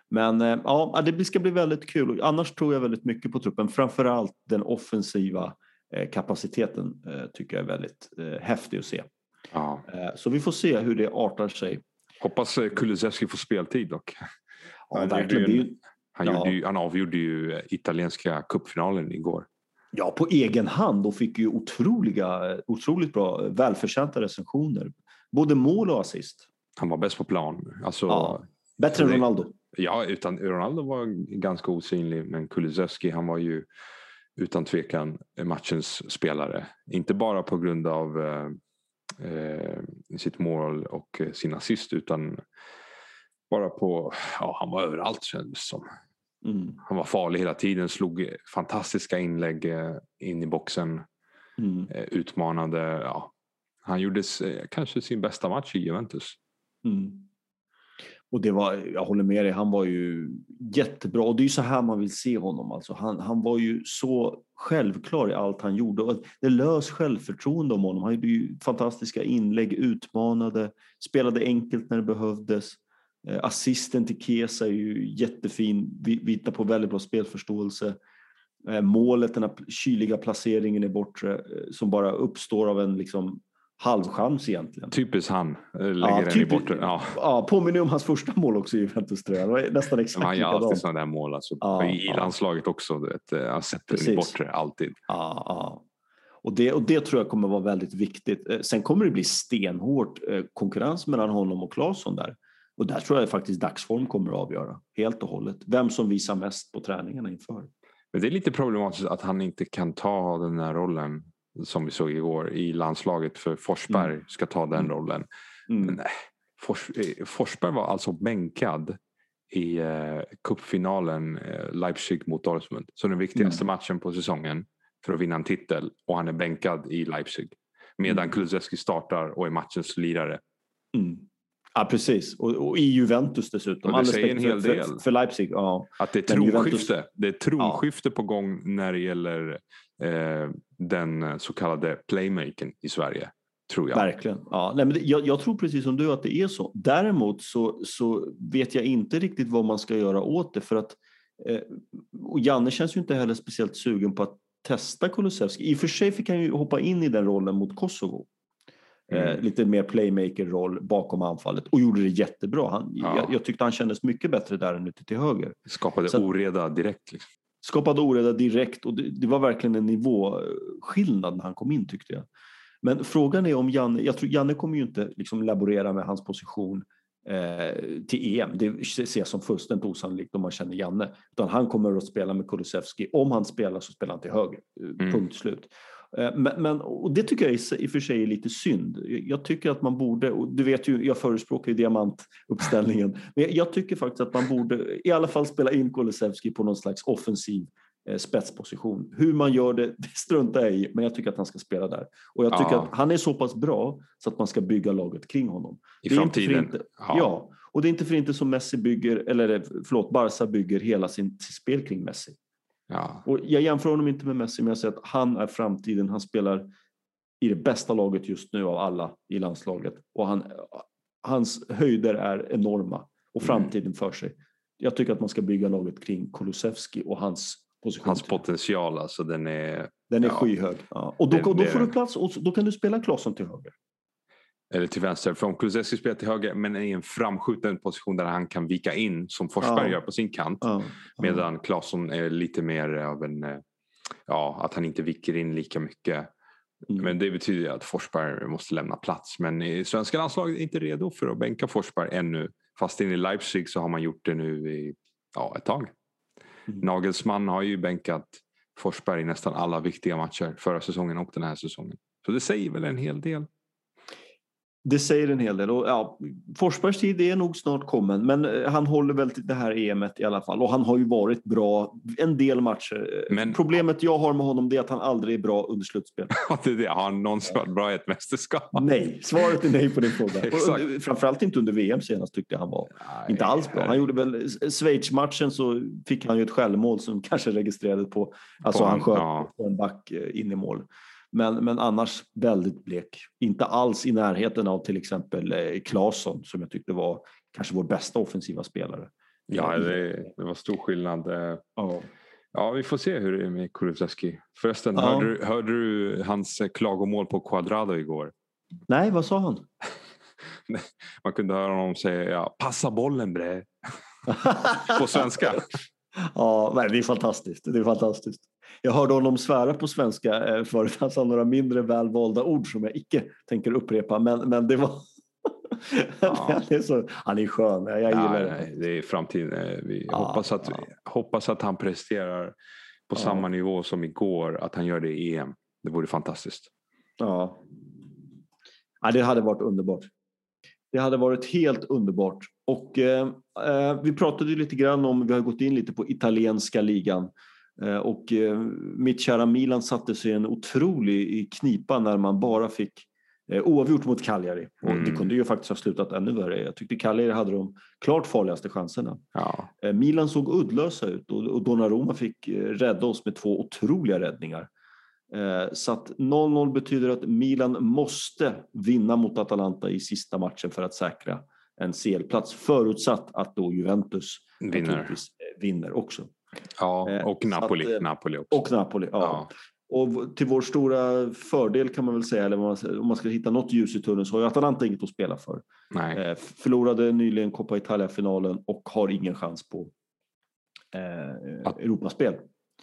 Men äh, ja, det ska bli väldigt kul. Annars tror jag väldigt mycket på truppen. Framförallt den offensiva äh, kapaciteten tycker jag är väldigt häftig att se. Ja. Så vi får se hur det artar sig. Hoppas Kulusevski får speltid dock. Ja, verkligen. Ju, han, ja. Ju, han avgjorde ju italienska cupfinalen igår. Ja, på egen hand och fick ju otroliga, otroligt bra välförtjänta recensioner. Både mål och assist. Han var bäst på plan. Alltså, ja, bättre än Ronaldo. Ja, utan Ronaldo var ganska osynlig men Kulusevski han var ju utan tvekan matchens spelare. Inte bara på grund av eh, eh sitt mål och sin assist utan bara på, ja han var överallt kändes som. Mm. Han var farlig hela tiden, slog fantastiska inlägg eh, in i boxen. Mm. Eh, utmanade. Ja. Han gjorde kanske sin bästa match i Juventus. Mm. Och det var, jag håller med dig, han var ju jättebra. Och det är ju så här man vill se honom. Alltså han, han var ju så självklar i allt han gjorde. Och det lös självförtroende om honom. Han gjorde ju fantastiska inlägg, utmanade, spelade enkelt när det behövdes. Eh, assisten till Kesa är ju jättefin, vittnar på väldigt bra spelförståelse. Eh, målet, den här kyliga placeringen i bortre eh, som bara uppstår av en liksom halvchans egentligen. Typiskt han, lägger ja, den typ, i bortre. Ja. ja, påminner om hans första mål också i Juventus-tröjan. Nästan exakt Han gör alltid sådana där mål. Alltså. Ja, I ja. landslaget också. Vet, han sätter den i bortre, alltid. Ja, ja. Och det, och det tror jag kommer vara väldigt viktigt. Sen kommer det bli stenhårt konkurrens mellan honom och Claesson där. Och där tror jag faktiskt dagsform kommer att avgöra helt och hållet. Vem som visar mest på träningarna inför. Men det är lite problematiskt att han inte kan ta den här rollen som vi såg igår i landslaget för Forsberg mm. ska ta den mm. rollen. Mm. Men nej, Fors, eh, Forsberg var alltså bänkad i eh, cupfinalen eh, Leipzig mot Dortmund. Så den viktigaste mm. matchen på säsongen för att vinna en titel och han är bänkad i Leipzig. Medan mm. Kulusevski startar och är matchens lirare. Mm. Ja, precis. Och, och, i Juventus dessutom. Och det säger en hel för, del. För, för Leipzig, ja. Att det är tronskifte. Juventus... Det är tronskifte ja. på gång när det gäller eh, den så kallade playmaken i Sverige. Tror jag. Verkligen. Ja, nej, men det, jag, jag, tror precis som du att det är så. Däremot så, så vet jag inte riktigt vad man ska göra åt det. För att, eh, och Janne känns ju inte heller speciellt sugen på att testa Kulusevski. I och för sig fick han ju hoppa in i den rollen mot Kosovo. Eh, mm. lite mer playmaker-roll bakom anfallet och gjorde det jättebra. Han, ja. jag, jag, tyckte han kändes mycket bättre där än ute till höger. Skapade Så, oreda direkt. Liksom. Skapade oreda direkt och det, det, var verkligen en nivåskillnad när han kom in tyckte jag. Men frågan är om Janne, jag tror Janne kommer ju inte liksom laborera med hans position eh, till EM. Det ser jag som fullständigt osannolikt om man känner Janne. Utan han kommer att spela med Kulusevski. Om han spelar så spelar han till höger. Mm. Punkt slut. Eh, men, men, och det tycker jag i och för sig är lite synd. Jag tycker att man borde, och du vet ju, jag förespråkar ju diamantuppställningen, men jag tycker faktiskt att man borde i alla fall spela in Kulusevski på någon slags offensiv eh, spetsposition. Hur man gör det, det struntar jag i, men jag tycker att han ska spela där. Och jag tycker ja. att han är så pass bra så att man ska bygga laget kring honom. I det framtiden? Inte, ja. ja. och det är inte för inte som Messi bygger, eller förlåt, Barca bygger hela sin, sitt spel kring Messi. Ja. Och jag jämför honom inte med Messi, men jag säger att han är framtiden. Han spelar i det bästa laget just nu av alla i landslaget. Och han, hans höjder är enorma och mm. framtiden mm. för sig. Jag tycker att man ska bygga laget kring Kulusevski och hans position. Hans potential alltså, den är... Den är ja. skyhög. Ja. Och då, det, då får du plats och då kan du spela Claesson till höger. Eller till vänster. För om Kulusevski spelar till höger men är i en framskjuten position där han kan vika in som Forsberg Ja. gör på sin kant. Ja, Medan Claesson är lite mer av en, eh, ja att han inte viker in lika mycket. Mm. Men det betyder att Forsberg måste lämna plats. Men i svenska landslaget är inte redo för att bänka Forsberg ännu. Fast in i Leipzig så har man gjort det nu i ja, ett tag. Mm. Nagelsmann har ju bänkat Forsberg i nästan alla viktiga matcher förra säsongen och den här säsongen. Så det säger väl en hel del. Det säger en hel del. Och, ja, Forsbergs tid är nog snart kommen, men eh, han håller väl till det här EMet i alla fall. Och han har ju varit bra en del matcher. Men- Problemet jag har med honom är att han aldrig är bra under slutspel. Det är det. Har han någonsin varit bra i ett mästerskap? Nej, svaret är nej på din fråga. Och Exakt. under, framförallt inte under VM senast tyckte jag han var. Nej, Inte alls bra. Han gjorde väl Schweiz-matchen så fick han ju ett självmål som kanske registrerades på, alltså På han sköt ja. på en back eh, in i mål. Men, men annars väldigt blek. Inte alls i närheten av till exempel eh, Claesson som jag tyckte var kanske vår bästa offensiva spelare. Ja, det, det var stor skillnad. Eh, Ja. Ja, vi får se hur det är med Kulusevski. Förresten, Ja. hörde, du, hörde du hans eh, klagomål på Quadrado igår? Nej, vad sa han? Man kunde höra honom säga passa bollen bre. På svenska. Ja, nej, det är fantastiskt. Det är fantastiskt. Jag hörde honom svära på svenska eh, förut. Han sa några mindre välvalda ord som jag icke tänker upprepa. Men, men det var... Ja. han, är så, han är skön. Jag Ja, gillar det. nej, det är framtiden. Eh, Vi Ja, hoppas, att, ja. hoppas att han presterar på Ja. samma nivå som igår. Att han gör det i EM. Det vore fantastiskt. Ja. ja, det hade varit underbart. Det hade varit helt underbart. Och eh, eh, vi pratade lite grann om, vi har gått in lite på italienska ligan. Eh, och eh, mitt kära Milan satte sig i en otrolig knipa när man bara fick eh, oavgjort mot Cagliari. Och det Mm. kunde ju faktiskt ha slutat ännu värre. Jag tyckte Cagliari hade de klart farligaste chanserna. Ja, Milan såg uddlösa ut och, Donnarumma fick rädda oss med två otroliga räddningar. Så att 0-0 betyder att Milan måste vinna mot Atalanta i sista matchen för att säkra en CL-plats förutsatt att då Juventus vinner. vinner också. Ja, Eh, och Napoli. att, eh, Napoli också. Och Napoli, ja. Ja. Och till vår stora fördel kan man väl säga, eller om man ska hitta något ljus i tunneln så har ju Atalanta inget att spela för. Nej. Eh, förlorade nyligen Coppa Italia-finalen och har ingen chans på eh, Att- Europaspel.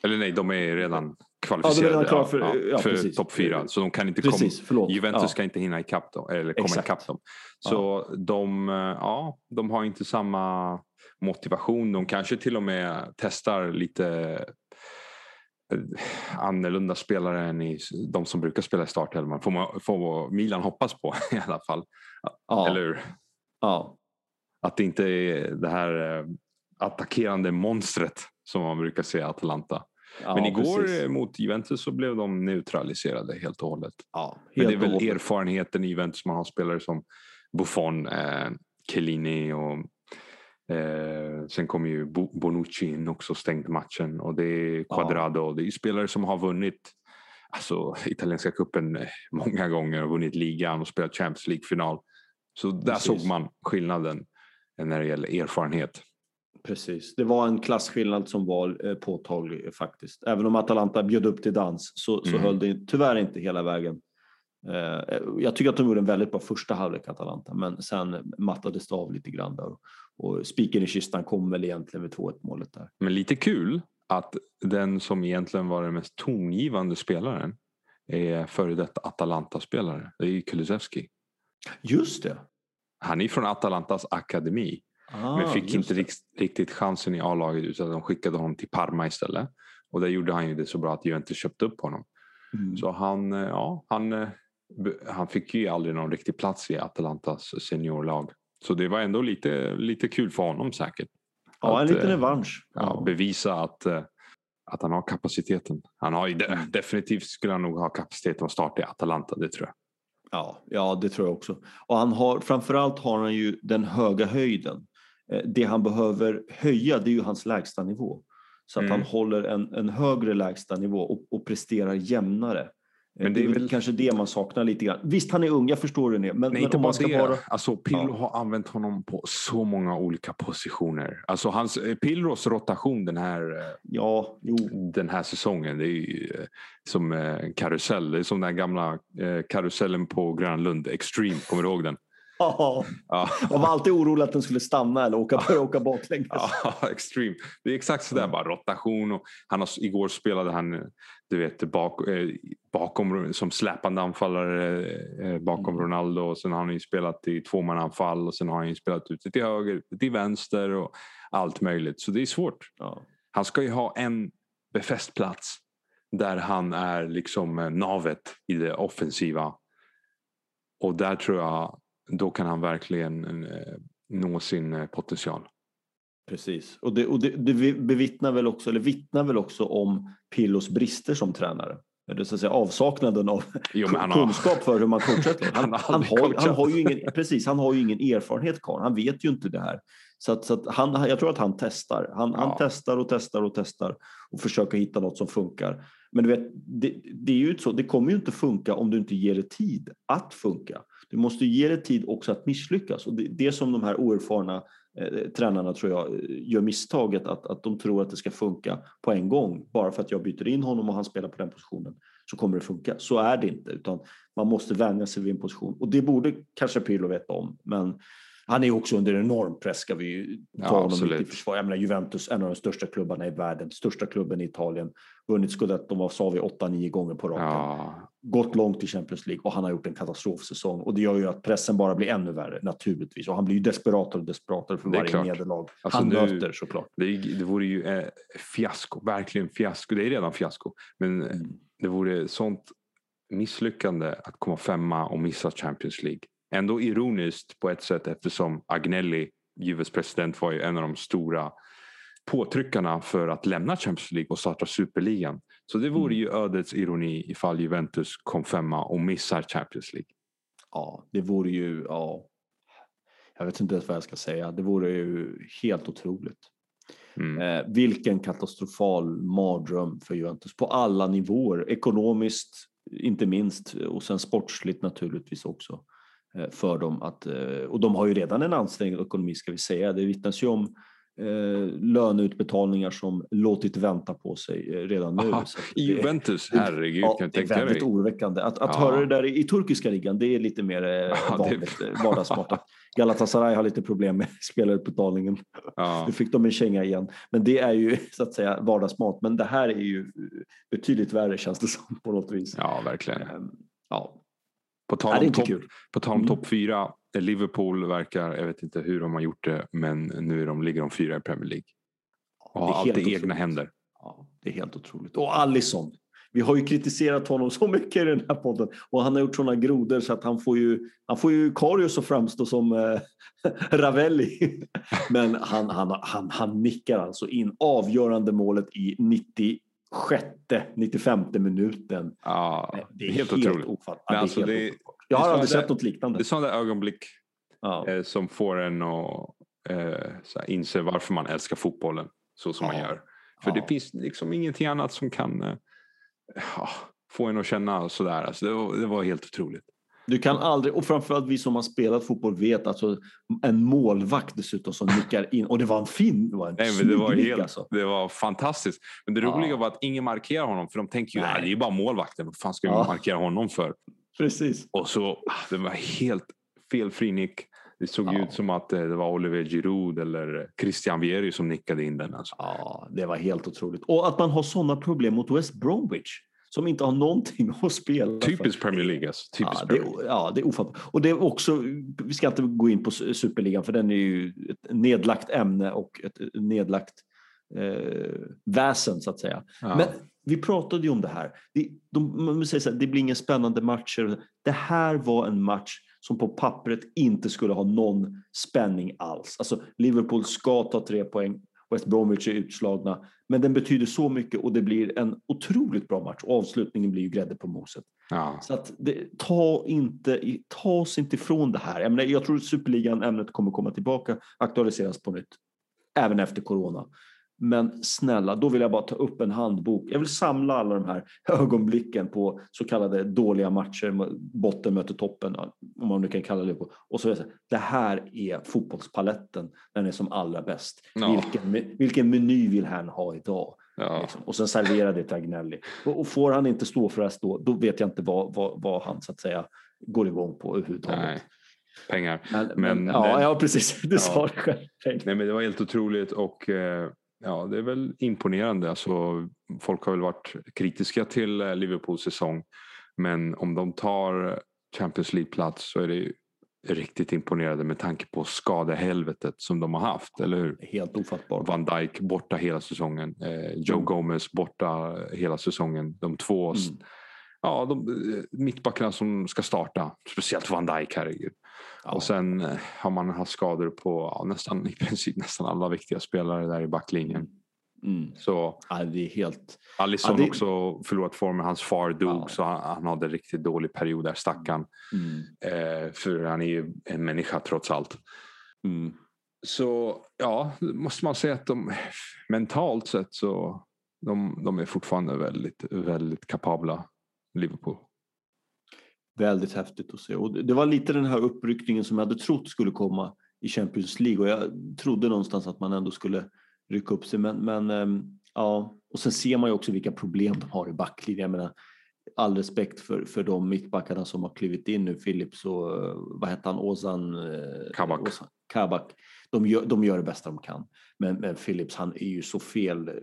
Eller nej, de är redan Ja, kvalificerade de är redan för- ja, för precis. topp fyra. Så de kan inte komma. Precis, förlåt. Juventus ja. ska inte hinna ikapp dem, eller komma Exakt. ikapp dem. Så de, ja, de har inte samma motivation. De kanske till och med testar lite eh, annorlunda spelare än i de som brukar spela i startelvan. Får, man, får Milan hoppas på i alla fall. Ja, Eller hur? ja. Att det inte är det här eh, attackerande monstret som man brukar se i Atalanta. ja, Men igår precis. mot Juventus så blev de neutraliserade helt och hållet. Ja, Men det är helt väl erfarenheten i Juventus man har spelare som Buffon, eh, Chiellini och eh, sen kommer ju Bo- Bonucci in också stängt matchen och det är Quadrado. Det är spelare som har vunnit alltså, italienska cupen eh, många gånger och vunnit ligan och spelat Champions League-final. Så där Precis. såg man skillnaden eh, när det gäller erfarenhet. Precis. Det var en klassskillnad som var eh, påtaglig faktiskt. Även om Atalanta bjöd upp till dans så, så Mm. höll det tyvärr inte hela vägen. Jag tycker att de gjorde en väldigt bra första halvlek Atalanta men sen mattades det av lite grann där. Och spiken i kistan kom väl egentligen med 2-1 målet där. Men lite kul att den som egentligen var den mest tongivande spelaren är före detta Atalanta-spelare. Det är ju Kulusevski. Just det! Han är från Atalantas akademi Ah, men fick inte rikt, riktigt chansen i A-laget utan de skickade honom till Parma istället. Och där gjorde han ju det så bra att Juventus köpte upp honom. Mm. Så han, eh, ja, han, eh, han fick ju aldrig någon riktig plats i Atalantas seniorlag. Så det var ändå lite, lite kul för honom säkert. Ja, en att, liten eh, revansch. ja, bevisa att, eh, att han har kapaciteten. Han har de, definitivt skulle han nog ha kapaciteten att starta i Atalanta, det tror jag. Ja, ja, det tror jag också. Och han har, framförallt har han ju den höga höjden. Eh, Det han behöver höja det är ju hans lägsta nivå. Så att Mm. han håller en, en högre lägsta nivå och, och presterar jämnare Men det är väl kanske det man saknar lite grann. Visst, han är ung, jag förstår det. Men, Nej, men inte bara man det. vara... Alltså, Pirlo Ja. har använt honom på så många olika positioner. Alltså, hans, eh, Pirlos rotation den här, eh, Ja, jo. den här säsongen, det är ju eh, som en karusell. Det är som den gamla karusellen på Grönlund, Extreme, kommer du ihåg den? Ja, Ja. jag var alltid orolig att den skulle stanna eller åka, börja åka baklänges. Ja, extreme. Det är exakt sådär, bara rotation. Och han har, igår spelade han du vet, bak, eh, bakom, som släpande anfallare eh, bakom Mm. Ronaldo. Och sen har han ju spelat i tvåmananfall och sen har han ju spelat ute till höger, ute till vänster och allt möjligt. Så det är svårt. Ja. Han ska ju ha en befäst plats där han är liksom eh, navet i det offensiva. Och där tror jag, då kan han verkligen eh, nå sin eh, potential. Precis. Och det, och det, det bevittnar väl också, eller vittnar väl också om Pillos brister som tränare. Eller så att säga avsaknaden av Jo, han har- kunskap för hur man coachar ett lag. Han, Han har han, har, han har ju ingen, precis, han har ju ingen erfarenhet kvar. Han vet ju inte det här. Så, att, så att han, jag tror att han testar. Han, han Ja. testar och testar och testar och försöker hitta något som funkar. Men du vet, det, det är ju så. Det kommer ju inte funka om du inte ger det tid att funka. Du måste ge det tid också att misslyckas. Och det, det som de här oerfarna eh, tränarna tror jag eh, gör misstaget att, att de tror att det ska funka på en gång. Bara för att jag byter in honom och han spelar på den positionen så kommer det funka. Så är det inte, utan man måste vänja sig vid en position. Och det borde kanske Pirlo veta om. Men han är också under enorm press ska vi ju ta Ja, honom absolut. i försvar. Jag menar Juventus, en av de största klubbarna i världen, största klubben i Italien, vunnit scudetton vad sa vi, 8-9 gånger på raken Ja, gått långt i Champions League och han har gjort en katastrofsäsong. Och det gör ju att pressen bara blir ännu värre naturligtvis. Och han blir ju desperatare och desperatare för varje klart. nederlag Alltså, han nu- möter såklart. det, det vore ju eh, fiasko, verkligen fiasko. Det är redan fiasko. Men eh, Mm. det vore sånt misslyckande att komma femma och missa Champions League. Ändå ironiskt på ett sätt eftersom Agnelli, Juves president, var ju en av de stora påtryckarna för att lämna Champions League och starta superligan. Så det vore Mm. ju ödets ironi ifall Juventus kom femma och missar Champions League. Ja, det vore ju, ja. Jag vet inte ens vad jag ska säga. Det vore ju helt otroligt. Mm. Eh, vilken katastrofal mardröm för Juventus på alla nivåer. Ekonomiskt, inte minst, och sen sportsligt naturligtvis också. eh, För dem att, eh, och de har ju redan en ansträngd ekonomi ska vi säga. Det vittnas ju om löneutbetalningar som låtit vänta på sig eh, redan nu. Aha, det- Juventus, det- herregud Ja, kan det är väldigt dig. oroväckande. Att, att Ja. höra det där i, i turkiska ligan, det är lite mer eh, Ja, det- vanligt, eh, vardagsmat. Galatasaray har lite problem med spelarutbetalningen. Ja. Nu fick de en känga igen. Men det är ju så att säga vardagsmat. Men det här är ju betydligt värre känns det som på något vis. ja, verkligen. Ehm, Ja, På tal det om topp. På tal om Mm. topp fyra. Liverpool verkar, jag vet inte hur de har gjort det, men nu är de, ligger de fyra i Premier League. Och har allt i helt egna otroligt. händer. Ja, det är helt otroligt. Och Alisson. Vi har ju kritiserat honom så mycket i den här podden och han har gjort sådana grodor så att han får ju, han får ju Karius att framstå som eh, Ravelli. Men han, han, han, han nickar alltså in avgörande målet i 96, 95 minuten. Ja, det är helt, otroligt. ofattbart. Men Ja, alltså, det är helt ofattbart. Jag har aldrig sett något liknande. Det är sådana ögonblick Ja. eh, som får en att eh, inse varför man älskar fotbollen så som man Ja. gör. För Ja. det finns liksom ingenting annat som kan eh, ja, få en att känna sådär. Alltså, det, var, det var helt otroligt. Du kan aldrig, och framförallt vi som har spelat fotboll vet alltså en målvakt dessutom som nickar in och det var en fin, det var en Nej, men det, var nick, helt, alltså. det var fantastiskt. Men det Ja. roliga var att ingen markerar honom för de tänker ju att det är bara målvakten. Vad fan ska vi Ja. markera honom för? Precis. Och så, ah, det var helt felfri nick. Det såg Ja. ut som att eh, det var Oliver Giroud eller Christian Vieri som nickade in den. Alltså. Ja, det var helt otroligt. Och att man har sådana problem mot West Bromwich som inte har någonting att spela. Typiskt Premier League. Alltså. Typiskt Ja, det, Premier League. är- ja, det är ofattbart. Och det är också, vi ska inte gå in på Superligan för den är ju ett nedlagt ämne och ett nedlagt eh, väsen så att säga. Ja. Men vi pratade ju om det här. Det, de, man säger så här, det blir inga spännande matcher. Det här var en match som på pappret inte skulle ha någon spänning alls. Alltså Liverpool ska ta tre poäng. West Bromwich är utslagna. Men den betyder så mycket och det blir en otroligt bra match. Och avslutningen blir ju grädde på moset. ja. Så att det, ta, inte, ta oss inte ifrån det här. Jag, menar, jag tror att Superligan-ämnet kommer komma tillbaka, aktualiseras på nytt. Även efter corona. Men snälla, då vill jag bara ta upp en handbok. Jag vill samla alla de här ögonblicken på så kallade dåliga matcher, botten möter toppen, om man nu kan kalla det på. Och så vill jag säga, det här är fotbollspaletten när den är som allra bäst. Ja. Vilken, vilken meny vill han ha idag? Ja. Liksom. Och sen servera det till Agnelli. Och, och, får han inte stå för det då, då vet jag inte vad, vad, vad han så att säga går igång på överhuvudtaget. Nej pengar. Men, men, ja, men, ja, precis. Du ja. sa det själv. Nej, men det var helt otroligt och eh, ja, det är väl imponerande. Alltså, folk har väl varit kritiska till eh, Liverpools säsong. Men om de tar Champions League-plats så är det riktigt imponerande med tanke på skadehelvetet som de har haft, eller hur? Helt ofattbart. Van Dijk borta hela säsongen, eh, Joe mm. Gomez borta hela säsongen. De två mm. Ja, de, eh, mittbackarna som ska starta, speciellt Van Dijk, herregud. Ja. Och sen eh, har man haft skador på ja, nästan, i princip nästan alla viktiga spelare där i backlinjen. Mm. Så, ja, det är helt... Alisson ja, det... också förlorat formen. Hans far dog ja. så han, han hade en riktigt dålig period där stackarn. Mm. Eh, för han är ju en människa trots allt. Mm. Så ja, måste man säga att de mentalt sett så de, de är fortfarande väldigt, väldigt kapabla, Liverpool väldigt häftigt att se. Och det var lite den här uppryckningen som jag hade trott skulle komma i Champions League och jag trodde någonstans att man ändå skulle rycka upp sig. Men, men ehm, ja, och sen ser man ju också vilka problem de har i backlinjen. Jag menar, all respekt för, för de mittbackarna som har klivit in nu, Philips och vad heter han, Ozan eh, Kabak. Ozan, Kabak de gör, de gör det bästa de kan. Men, men Phillips han är ju så fel eh,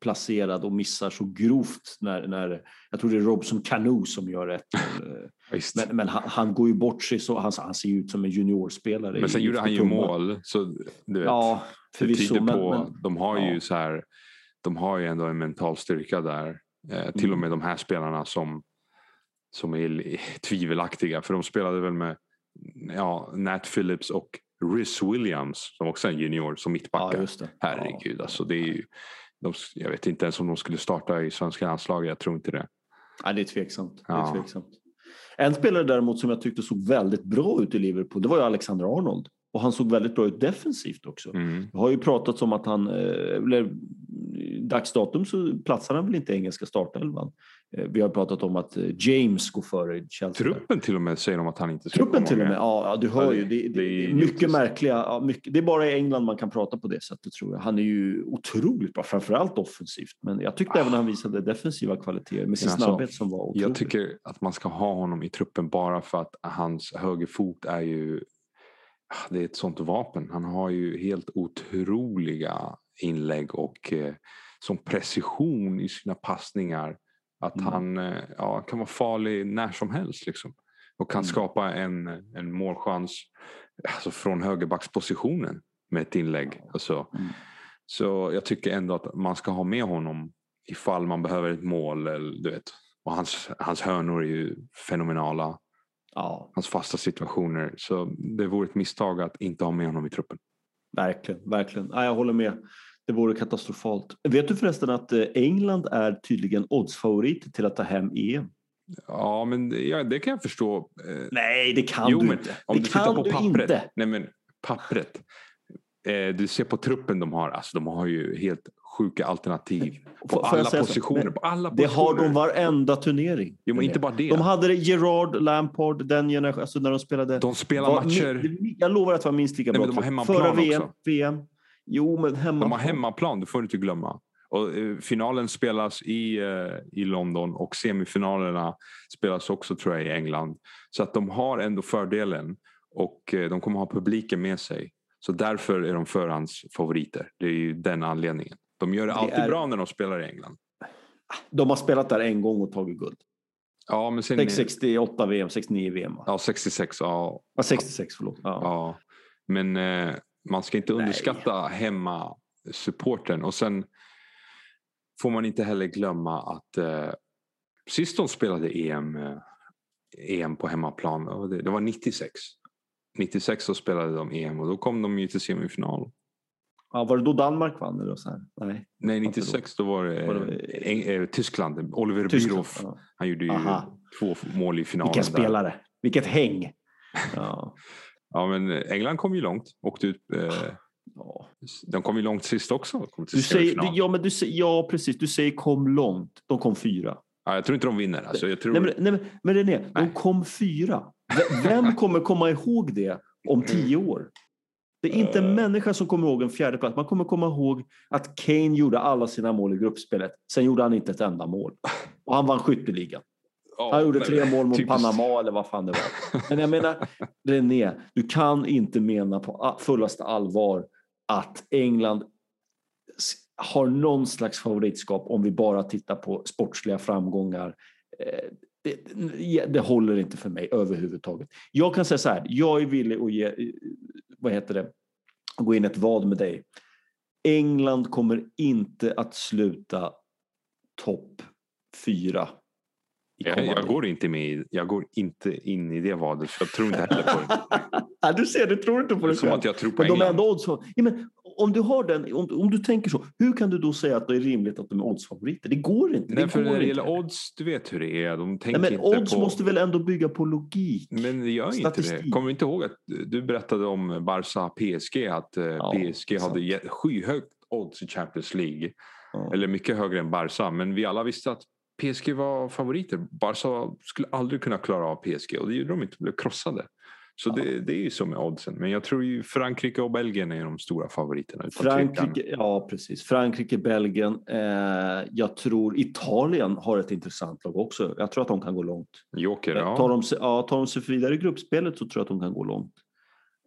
placerad och missar så grovt när, när jag tror det är Robson Cano som gör ett men, men han, han, går ju bort sig så han, han ser ut som en juniorspelare. Men sen gjorde han ju mål så du vet, ja, förvisso, det tyder på, men, de har ja. ju så här, de har ju ändå en mental styrka där. Eh, till mm. och med de här spelarna som som är tvivelaktiga för de spelade väl med ja, Nat Phillips och Rhys Williams som också är en junior som mittbackar. Ja, Herregud, ja. alltså det är ju, de, jag vet inte ens om de skulle starta i svenska landslaget. Jag tror inte det. Ja, det är tveksamt. Ja. Det är tveksamt. En spelare däremot som jag tyckte såg väldigt bra ut i Liverpool, det var ju Alexander Arnold. Och han såg väldigt bra ut defensivt också. Mm. Det har ju pratats om att han, eh, eller dagsdatum så platsar han väl inte i engelska startelvan. Eh, vi har pratat om att eh, James går före Chelsea. Truppen till och med säger de att han inte ska Truppen till och med, ja, du hör ju. Det, det, det är mycket märkliga, ja, mycket, det är bara i England man kan prata på det sättet tror jag. Han är ju otroligt bra, framförallt offensivt. Men jag tyckte ah. även han visade defensiva kvaliteter med sin alltså, snabbhet som var otrolig. Jag tycker att man ska ha honom i truppen bara för att hans högerfot är ju ah, det är ett sånt vapen. Han har ju helt otroliga inlägg och eh, som precision i sina passningar. Att mm. han eh, ja, kan vara farlig när som helst. Liksom. Och kan mm. skapa en, en målchans alltså från högerbackspositionen med ett inlägg. Alltså. Mm. Så jag tycker ändå att man ska ha med honom ifall man behöver ett mål. Eller, du vet. Och hans, hans hörnor är ju fenomenala. Ja. Hans fasta situationer. Så det vore ett misstag att inte ha med honom i truppen. Verkligen, verkligen. Ja, jag håller med. Det vore katastrofalt. Vet du förresten att eh, England är tydligen oddsfavorit till att ta hem EM? Ja, men ja, det kan jag förstå. Eh, Nej, det kan jo, du inte. Om det du tittar på pappret. Inte. Nej, men pappret. Eh, du ser på truppen de har. Alltså, de har ju helt sjuka alternativ. På alla positioner. på alla positioner. Det har de varenda turnering. Jo, men inte bara det. De hade det Gerard, Lampard, den generationen. Alltså när de spelade. De spelar matcher. Jag lovar att det var minst lika Nej, bra. Förra VM, VM. Jo, men hemmaplan. De har hemmaplan, det får du inte glömma. Och, eh, finalen spelas i, eh, i London och semifinalerna spelas också tror jag i England. Så att de har ändå fördelen och eh, de kommer ha publiken med sig. Så därför är de förhandsfavoriter. Det är ju den anledningen. De gör det, det alltid är... bra när de spelar i England. De har spelat där en gång och tagit guld. Ja, men sen... 68 VM, 69 VM. Va? Ja, 66. Ja, ja 66, förlåt. Ja. ja. Men eh, man ska inte underskatta Nej. hemma supporten och sen får man inte heller glömma att eh, sist de spelade EM, eh, EM på hemmaplan, det, det var 96. 96 så spelade de EM och då kom de ju till semifinal. Ja, var det då Danmark vann? Eller så här? Nej, Nej 96 då? var det, var det... Eh, Tyskland. Oliver Bierhoff. Ja. Han gjorde ju Aha. två mål i finalen. Vilken spelare! Där. Vilket häng! Ja. Ja, men England kom ju långt. Åkte ut. Eh, ja. De kom ju långt sist också. Du säger, semifinal. ja, men du ja, precis. Du säger kom långt. De kom fyra. ja, jag tror inte de vinner. Alltså, jag tror... Nej, men, nej, men, men René, de Nej. kom fyra. Vem kommer komma ihåg det om tio år? Det är inte en Eh. människa som kommer ihåg en fjärde plats. Man kommer komma ihåg att Kane gjorde alla sina mål i gruppspelet. Sen gjorde han inte ett enda mål. Och han vann skytteligan. Ja, Han gjorde tre mål mot typiskt. Panama eller vad fan det var. Men jag menar, René, du kan inte mena på fullaste allvar att England har någon slags favoritskap om vi bara tittar på sportsliga framgångar. Eh, Det, det, det håller inte för mig överhuvudtaget. Jag kan säga så här, jag är villig att ge, eh, vad heter det, gå in ett vad med dig. England kommer inte att sluta topp fyra. Jag, jag, går inte med, jag går inte in i det vadet för jag tror inte heller på det. Ja, du ser, du tror inte på Det det som att jag tror på Men de är England. odds ja, men Om du har den, om, om du tänker så, hur kan du då säga att det är rimligt att de är oddsfavoriter? Det går inte. Nej, det för går när det gäller odds, du vet hur det är. De tänker Nej, men inte odds på... måste väl ändå bygga på logik? Men det gör inte det. Statistik. Kommer du inte ihåg att du berättade om Barca PSG? Att eh, Ja, PSG hade sant. ge- skyhögt odds i Champions League. Ja. Eller mycket högre än Barca. Men vi alla visste att PSG var favoriter. Barca skulle aldrig kunna klara av PSG och det gjorde de inte. De blev krossade. Så Ja. det, det är ju så med oddsen. Men jag tror ju Frankrike och Belgien är de stora favoriterna. Frankrike, ja precis. Frankrike, Belgien. Eh, jag tror Italien har ett intressant lag också. Jag tror att de kan gå långt. Joker, Tar, ja. de, sig- ja, tar de sig vidare i gruppspelet så tror jag att de kan gå långt.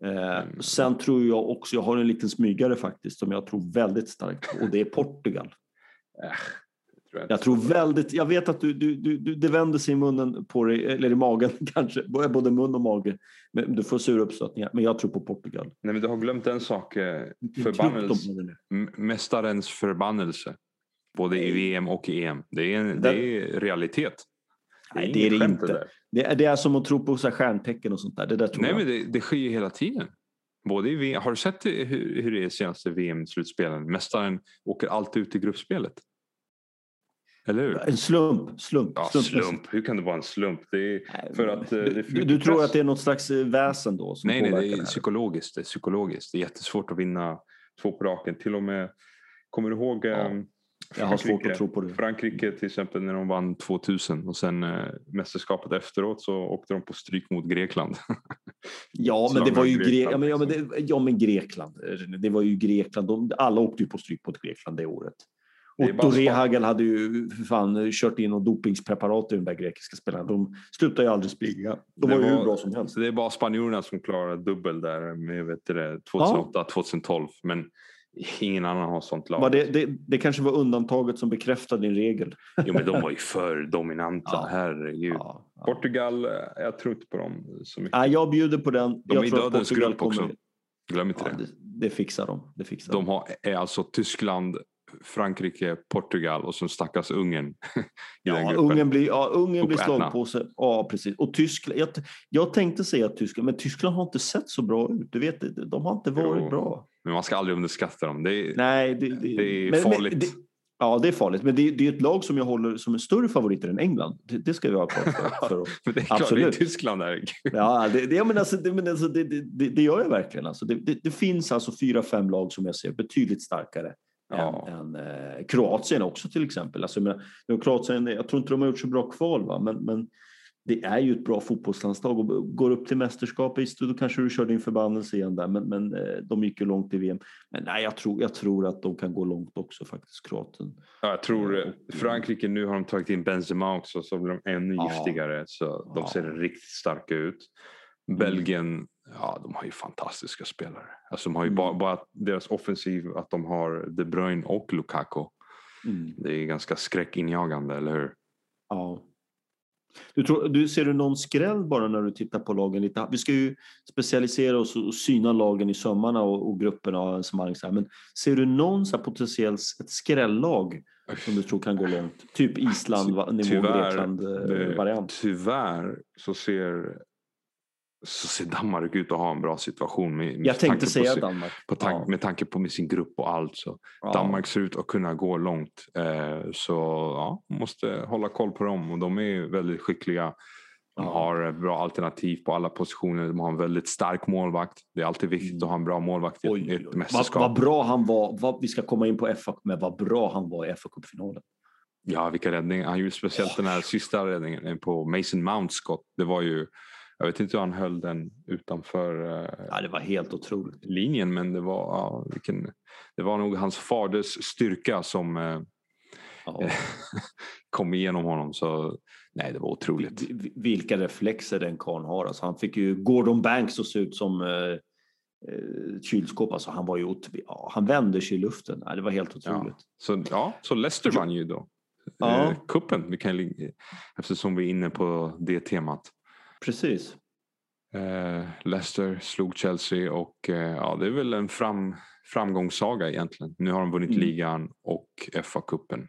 Eh, Mm. Sen tror jag också, jag har en liten smygare faktiskt som jag tror väldigt starkt på och det är Portugal. Tror Jag tror väldigt, jag vet att du, du, du, du, det vänder sig i munnen på dig, eller i magen kanske, både mun och mage. Men du får sura uppstötningar, men jag tror på Portugal. Nej, men du har glömt en sak. eh, Förbannelse. Mästarens förbannelse. Både i. VM och i EM. Det är, en, Det- det är realitet. Nej, det är det inte. där. Det är, det är som att tro på så här stjärntecken och sånt där. Det där tror Nej, jag. men det, det sker ju hela tiden. Både i VM, har du sett det- hur, hur det är i senaste VM-slutspelen? Mästaren åker alltid ut i gruppspelet. Eller hur? En slump. slump, Ja, slumpmässigt. slump. Hur kan det vara en slump? Det är, för att, eh, det är du, för du, du tror att det är något slags eh, väsen då som nej, nej, det är det psykologiskt. Det är psykologiskt. Det är jättesvårt att vinna två på raken. Till och med, kommer du ihåg Ja, eh, Jag har svårt att tro på det. Frankrike till exempel när de vann 2000 och sen eh, mästerskapet efteråt så åkte de på stryk mot Grekland. Ja, men det var ju Grekland. Ja, men, ja, men, liksom. det, ja, men Grekland. Det var ju Grekland. De, alla åkte ju på stryk mot Grekland det året. Otto Rehagel hade ju för fan kört in och dopingspreparat i de där grekiska spelarna. De slutade ju aldrig springa. De Det var ju var- hur bra som helst. Det är bara spanjorerna som klarar dubbel där med vet du det, 2008, 2012. Men ingen annan har sånt lag. Var det, det, det kanske var undantaget som bekräftade din regel. Jo, men de var ju för dominanta. Ja. Herregud. Ja, ja. Portugal, eh, jag tror inte på dem så mycket. Nej, jag bjuder på den. De jag är i dödens grupp också. Glöm inte Ja, det. det, det fixar de. Det fixar De har, är alltså Tyskland, Frankrike, Portugal och sen stackars Ungern Ja. Ungern blir, ja, Ungern blir slagpåse. Ja, precis. Och Tyskland, jag, jag tänkte säga Tyskland, men Tyskland har inte sett så bra ut. Du vet, de har inte varit Jo. bra. Men man ska aldrig underskatta dem. Det är, Nej, det, det är men- men farligt. det, ja, det är farligt. Men det, det är ett lag som jag håller som är större favoriter än England. Det, det ska vi ha klart för, för oss. men det är klart, Absolut. det är Tyskland där. Ja, det, det, ja, men alltså, det, men alltså, det, det, det, det gör jag verkligen. Alltså, det, det, det finns alltså fyra, fem lag som jag ser betydligt starkare Ja. än, än eh, Kroatien också till exempel. Alltså, har Kroatien, jag tror inte de har gjort så bra kval, va? Men, men det är ju ett bra fotbollslandslag och går upp till mästerskap, visst, då kanske du kör din förbannelse igen där, men, men eh, de gick ju långt i VM. Men nej, jag tror, jag tror att de kan gå långt också faktiskt, Kroatien. Ja, jag tror eh, Och- Frankrike, nu har de tagit in Benzema också så blir de ännu Ja. giftigare. Så de Ja. ser riktigt starka ut. Belgien, ja de har ju fantastiska spelare. Alltså de har ju Mm. bara, bara deras offensiv, att de har De Bruyne och Lukaku. Mm. Det är ganska skräckinjagande, eller hur? Ja. Du tror, du, ser du någon skräll bara när du tittar på lagen? lite? Vi ska ju specialisera oss och syna lagen i sömmarna och, och grupperna och här. Men ser du någon så här potentiellt ett skrällag som du tror kan gå långt? Typ Island, nivå Tyvärr, Grekland eh. Tyvärr så ser, så ser Danmark ut att ha en bra situation. Med, med Jag tänkte på säga sin- Danmark. På tank, Ja. Med tanke på med sin grupp och allt. Så Ja. Danmark ser ut att kunna gå långt. Eh, så ja, måste hålla koll på dem och de är väldigt skickliga. De har bra alternativ på alla positioner. De har en väldigt stark målvakt. Det är alltid viktigt Mm. att ha en bra målvakt i ett- oj, mästerskap. Vad, vad bra han var. Vad, vi ska komma in på FA, men vad bra han var i FA-cupfinalen. Ja, vilka räddningar. Han gjorde speciellt den här sista räddningen på Mason Mounts skott. Det var ju, jag vet inte hur han höll den utanför eh, Ja, det var helt otroligt. linjen men det var, ja, vilken, det var nog hans faders styrka som eh, Ja. kom igenom honom. Så nej, det var otroligt. Vi- vi- Vilka reflexer den karln har. Alltså, han fick ju Gordon Banks att se ut som eh, eh, kylskåp. Alltså, han, var ju, ja, han vänder sig i luften. Ja, det var helt otroligt. Så, ja, så Leicester vann ju då. Ja. Kuppen, vi kan, eftersom vi är inne på det temat. Precis. Eh, Leicester slog Chelsea och eh, ja, det är väl en fram, framgångssaga egentligen. Nu har de vunnit Mm. ligan och FA-cupen.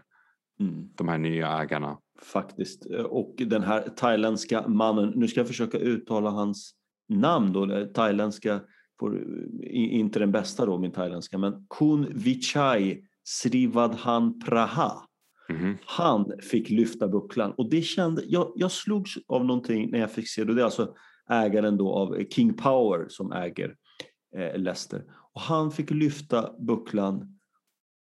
Mm. De här nya ägarna. Faktiskt. Eh, Och den här thailändska mannen, nu ska jag försöka uttala hans namn då, thailändska, får, i- inte den bästa då min thailändska, men Kun Vichai Srivadhan Praha. Mm. Han fick lyfta bucklan och det kände, jag, jag slogs av någonting när jag fick se det. Det är alltså ägaren då av King Power som äger eh, Leicester. Och han fick lyfta bucklan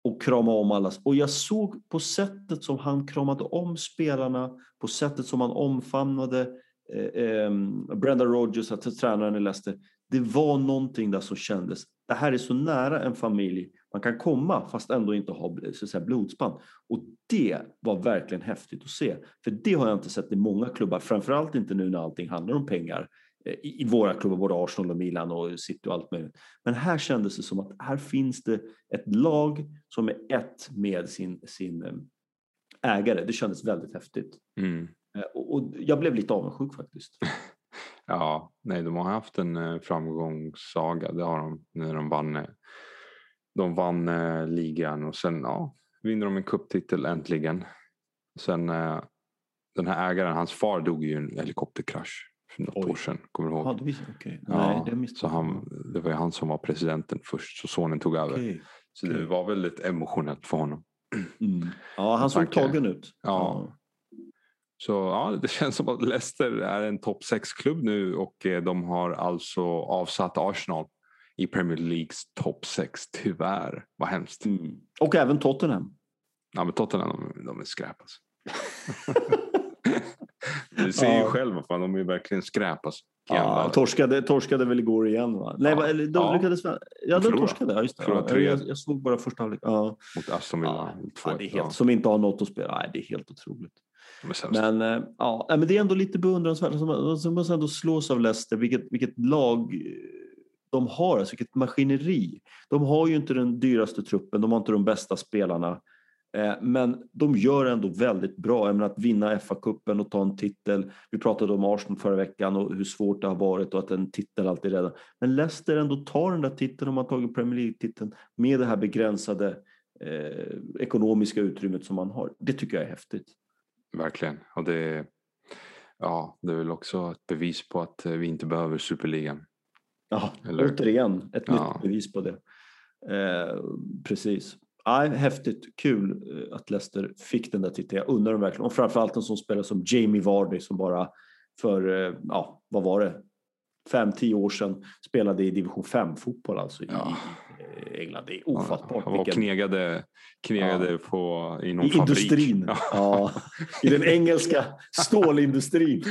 och krama om alla. Och jag såg på sättet som han kramade om spelarna, på sättet som han omfamnade eh, eh, Brenda Rogers, alltså tränaren i Leicester. Det var någonting där som kändes, det här är så nära en familj man kan komma fast ändå inte ha så säga, blodsband. Och det var verkligen häftigt att se. För det har jag inte sett i många klubbar, framförallt inte nu när allting handlar om pengar. eh, I, våra klubbar, både Arsenal och Milan och City och allt möjligt. Men här kändes det som att här finns det ett lag som är ett med sin, sin eh, ägare. Det kändes väldigt häftigt. Mm. Eh, Och, och jag blev lite avundsjuk faktiskt. Ja, nej, de har haft en eh, framgångssaga. Det har de när de vann. eh, De vann eh, ligan och sen ja, vinner de en cuptitel äntligen. Sen den här ägaren, hans far dog i en helikopterkrasch för något Oj. år sedan. Kommer du ihåg? Ja, det visste okej. Ja, Nej, det så han, det var ju han som var presidenten först så sonen tog över. Okej. Så det okej. var väldigt emotionellt för honom. Mm. Ja, han såg tagen ut. Ja. Så ja, det känns som att Leicester är en topp 6-klubb nu och eh, de har alltså avsatt Arsenal i Premier Leagues topp 6. Tyvärr, vad hemskt. Mm. Och även Tottenham. Ja, men Tottenham, de, de är skräp alltså. Du ser ju Ja. själv, fan, de är verkligen skräp alltså. Ja, torskade, torskade väl igår igen va? Nej, Ja. de Ja. lyckades väl? Ja, de torskade. Ja, just det. Ja, jag, jag såg bara första halvlek. Ja. Mot Aston Villa. Ja, 2-1, ja, det är helt, som inte har något att spela. Nej, det är helt otroligt. Men, eh, ja, men det är ändå lite beundransvärt. Alltså, man- alltså, måste ändå slås av Leicester, vilket, vilket lag eh, de har, alltså vilket maskineri. De har ju inte den dyraste truppen, de har inte de bästa spelarna. Eh, Men de gör ändå väldigt bra. Jag menar, att vinna FA-cupen och ta en titel. Vi pratade om Arsenal förra veckan och hur svårt det har varit och att en titel alltid räddar. Men Leicester ändå tar den där titeln, de har tagit Premier League-titeln med det här begränsade eh, ekonomiska utrymmet som man har. Det tycker jag är häftigt. Verkligen. Och det, ja, det är väl också ett bevis på att eh, vi inte behöver superligan. Ja, Eller- återigen ett Ja. nytt bevis på det. Eh, precis. Ja, häftigt, kul eh, att Leicester fick den där titeln. Jag undrar dem verkligen. Och framförallt en som spelar som Jamie Vardy som bara för, eh, ja, vad var det? Fem, tio år sedan spelade i division 5-fotboll alltså i, Ja. i England. Det är ofattbart. Och vilken- knegade, knegade på, i någon I fabrik. industrin. Ja. Ja, I den engelska stålindustrin.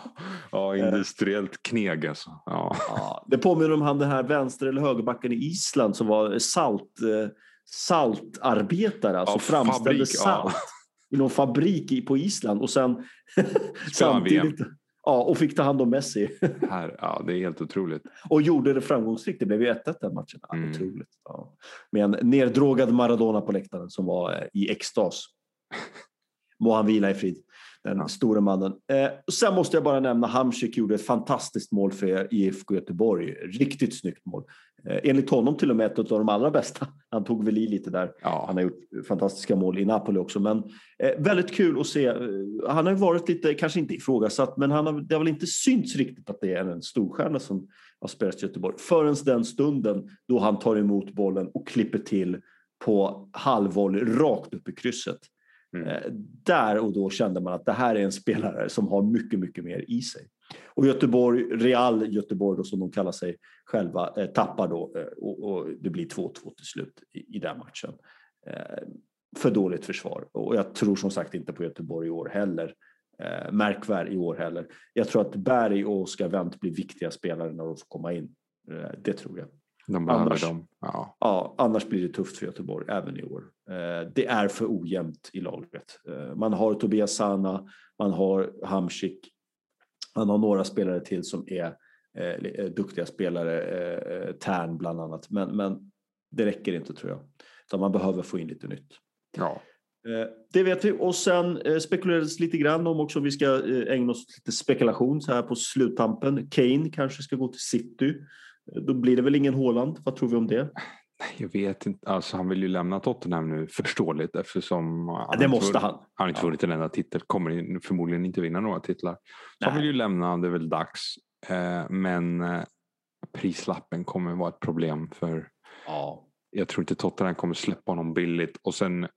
ja, industriellt kneg alltså. Ja. Ja, det påminner om han den här vänster eller högerbacken i Island som var salt, eh, saltarbetare, alltså Ja, framställde fabrik, salt ja. i någon fabrik på Island och sen han VM. Ja, och fick ta hand om Messi Här, ja, det är helt otroligt. och gjorde det framgångsrikt. Det blev ju 1-1 den matchen. Ja, Mm. Otroligt. Ja. Med en neddrogad Maradona på läktaren som var eh, i extas. Må han vila i frid, den Ja. store mannen. Eh, och sen måste jag bara nämna Hamsik gjorde ett fantastiskt mål för IFK Göteborg. Riktigt snyggt mål. Eh, enligt honom till och med ett av de allra bästa. Han tog väl i lite där. Ja, Han har gjort fantastiska mål i Napoli också. Men eh, väldigt kul att se. Eh, Han har ju varit lite, kanske inte ifrågasatt, men han har, det har väl inte synts riktigt att det är en storstjärna som har spelat i Göteborg. Förrän den stunden då han tar emot bollen och klipper till på halvvolley rakt upp i krysset. Mm. Eh, där och då kände man att det här är en spelare som har mycket, mycket mer i sig. Och Göteborg, Real Göteborg då, som de kallar sig själva, eh, tappar då eh, och, och, det blir 2-2 till slut i, i den matchen. Eh, för dåligt försvar och jag tror som sagt inte på Göteborg i år heller. Eh, märkvärd i år heller. Jag tror att Berg och Oskar Wendt blir viktiga spelare när de får komma in. Eh, det tror jag. De annars, dem. Ja. ja. annars blir det tufft för Göteborg även i år. Eh, det är för ojämnt i laget. Eh, man har Tobias Sana, man har Hamsik, man har några spelare till som är eh, duktiga spelare, eh, Tern bland annat. Men, men det räcker inte tror jag. Utan man behöver få in lite nytt. Ja. Det vet vi. Och sen spekulerades lite grann om också vi ska ägna oss lite spekulation så här på sluttampen. Kane kanske ska gå till City. Då blir det väl ingen Håland. Vad tror vi om det? Jag vet inte. Alltså, han vill ju lämna Tottenham nu förståeligt eftersom han det måste vunnit, han. Han har inte vunnit en enda titel. Kommer förmodligen inte vinna några titlar. Han vill ju lämna. Det är väl dags. Eh, men eh, prislappen kommer vara ett problem för ja. jag tror inte Tottenham kommer släppa honom billigt. Och sen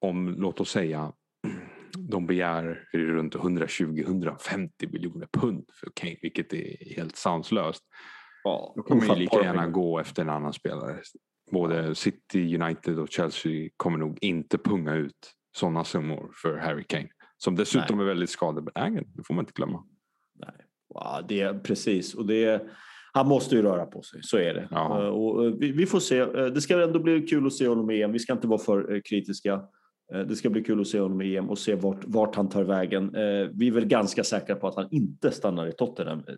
om, låt oss säga, de begär runt 120-150 miljoner pund för Kane, vilket är helt sanslöst. Ja, Då kommer ju lika gärna gå efter en annan spelare. Både City, United och Chelsea kommer nog inte punga ut sådana summor för Harry Kane. Som dessutom Nej. är väldigt skadebenägen, det får man inte glömma. Nej. Wow, det är precis, och det han måste ju röra på sig, så är det. Uh, och vi, vi, får se. Uh, det ska ändå bli kul att se honom i EM. Vi ska inte vara för kritiska. Eh, det ska bli kul att se honom i EM och se vart, vart han tar vägen. Eh, vi är väl ganska säkra på att han inte stannar i Tottenham. Eh,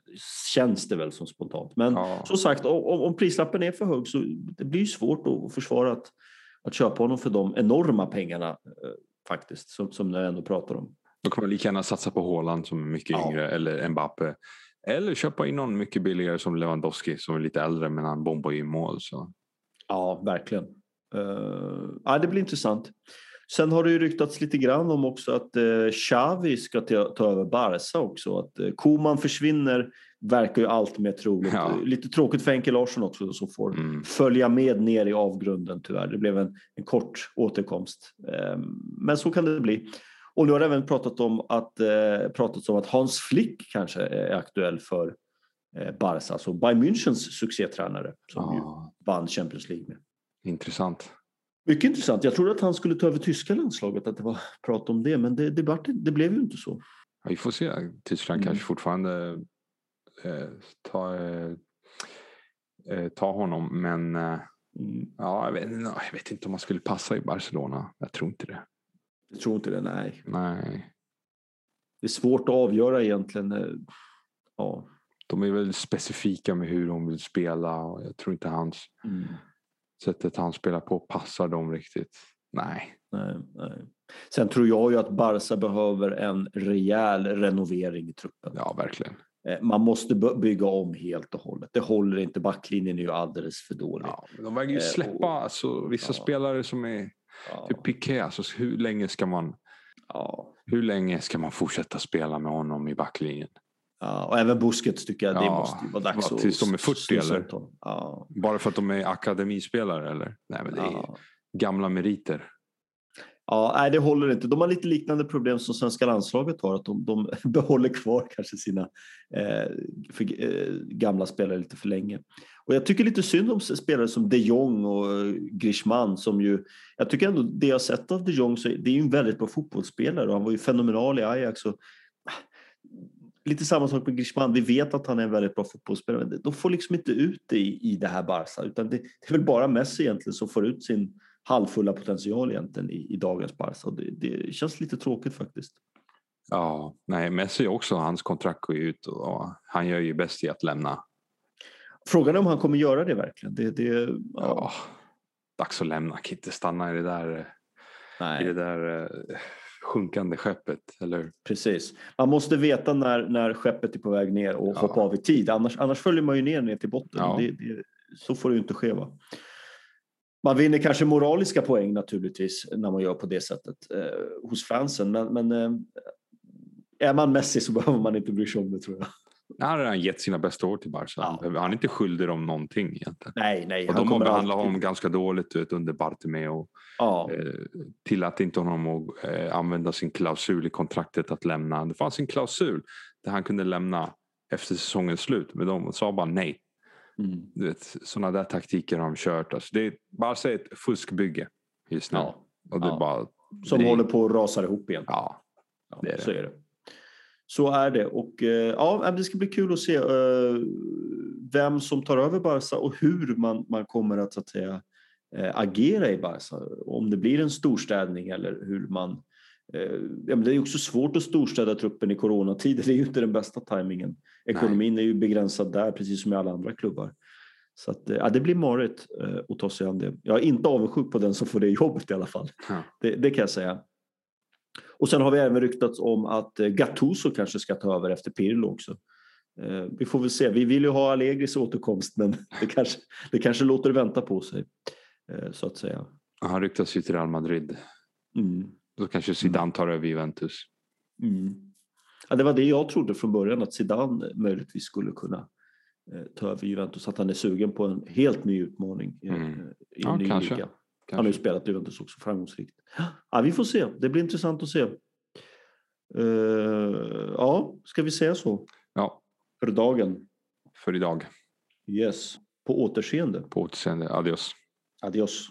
känns det väl som spontant. Men ja. som sagt, om, om prislappen är för hög så det blir svårt att försvara att, att köpa honom för de enorma pengarna faktiskt, som, som jag ändå pratar om. Då kan man lika gärna satsa på Haaland som är mycket ja. yngre eller Mbappe. Eller köpa in någon mycket billigare som Lewandowski som är lite äldre men han bombar ju mål. Så. Ja, verkligen. Uh, ja, det blir intressant. Sen har det ju ryktats lite grann om också att eh, Xavi ska ta, ta över Barca också. Att eh, Koman försvinner verkar ju allt mer troligt. Ja. Lite tråkigt för Henke Larsson också som får mm. följa med ner i avgrunden tyvärr. Det blev en, en kort återkomst. Eh, men så kan det bli. Och nu har det även pratat om att, eh, pratats om att Hans Flick kanske är aktuell för eh, Barca, alltså Bayern Münchens succétränare som ah. ju vann Champions League med. Intressant. Mycket intressant. Jag trodde att han skulle ta över tyska landslaget, att det var prat om det, men det, det, var, det blev ju inte så. Ja, vi får se. Tyskland mm. kanske fortfarande eh, tar eh, eh, ta honom, men eh, mm. ja, jag vet, jag vet, inte om han skulle passa i Barcelona. Jag tror inte det. Jag tror inte det, nej. Nej. Det är svårt att avgöra egentligen. Eh, ja. De är väl specifika med hur de vill spela och jag tror inte hans mm sättet han spelar på passar dem riktigt. Nej. nej, nej. Sen tror jag ju att Barca behöver en rejäl renovering i truppen. Ja, verkligen. Eh, man måste bygga om helt och hållet. Det håller inte. Backlinjen är ju alldeles för dålig. Ja, de väger ju eh, släppa och, alltså, vissa ja. spelare som är ja. typ Piqué. Alltså, hur länge ska man ja. Hur länge ska man fortsätta spela med honom i backlinjen? Ja, och även Busquets tycker jag, det måste vara dags att... Tills de är 40 eller? Ja. Bara för att de är akademispelare eller? Nej men det är gamla meriter. Ja, nej det håller inte. De har lite liknande problem som svenska landslaget har, att de, de behåller kvar kanske sina eh, för, eh, gamla spelare lite för länge. Och jag tycker lite synd om spelare som de Jong och Griezmann som ju, jag tycker ändå det jag sett av de Jong så det är ju en väldigt bra fotbollsspelare och han var ju fenomenal i Ajax och lite samma sak med Griezmann. Vi vet att han är en väldigt bra fotbollsspelare, men de får liksom inte ut det i, i det här Barca, utan det, det, är väl bara Messi egentligen som får ut sin halvfulla potential egentligen i, i dagens Barca. Det, det känns lite tråkigt faktiskt. Ja, nej, Messi också, hans kontrakt går ut och han gör ju bäst i att lämna. Frågan är om han kommer göra det verkligen. Det, det, ja. ja dags att lämna, kan inte stanna i det där, nej. i det där eh, sjunkande skeppet, eller Precis. Man måste veta när, när skeppet är på väg ner och ja. hoppa av i tid. Annars, annars följer man ju ner, ner till botten. Ja. Det, det, så får det ju inte ske. Va? Man vinner kanske moraliska poäng naturligtvis när man gör på det sättet eh, hos fansen. Men, men eh, är man Messi så behöver man inte bry sig om det tror jag. Han har redan gett sina bästa år till Barca. Ja. Han är inte skyldig dem någonting egentligen. Nej, nej. Och de har behandlat alltid- honom ganska dåligt vet, under Bartomeu. Ja, Eh, tillät inte honom att eh, använda sin klausul i kontraktet att lämna. Det fanns en klausul där han kunde lämna efter säsongens slut. Men de sa bara nej. mm. Du vet, sådana där taktiker har de kört. Alltså, det är bara så ett fuskbygge just nu. ja. Och det är Ja. bara, Som det, håller på att rasa ihop igen. Ja, Ja, det är det. Så är det. Så är det. Och eh, ja, det ska bli kul att se eh, vem som tar över Barca och hur man, man kommer att, så att säga, eh, agera i Barca. Om det blir en storstädning eller hur man... Ja, men det är också svårt att storstäda truppen i coronatider. Det är ju inte den bästa tajmingen. Ekonomin är ju begränsad där precis som i alla andra klubbar. Så att, ja, det blir marigt att ta sig an det. Jag är inte avundsjuk på den som får det jobbet i alla fall. Ja. Det, det kan jag säga. Och sen har vi även ryktats om att eh, Gattuso kanske ska ta över efter Pirlo också. Eh, Vi får väl se. Vi vill ju ha Allegris återkomst men det kanske, det kanske låter vänta på sig. eh, Så att säga. han ryktas ju till Real Madrid. Mm. Då kanske Zidane tar över Juventus. Mm. Ja, det var det jag trodde från början att Zidane möjligtvis skulle kunna ta över Juventus. Att han är sugen på en helt ny utmaning Mm. i en Ja, ny kanske. liga. Han har ju Kanske. spelat Juventus också framgångsrikt. Ja, vi får se. Det blir intressant att se. Eh, ja, ska vi säga så Ja, för dagen? för idag. Yes. På återseende. På återseende. Adios. Adios.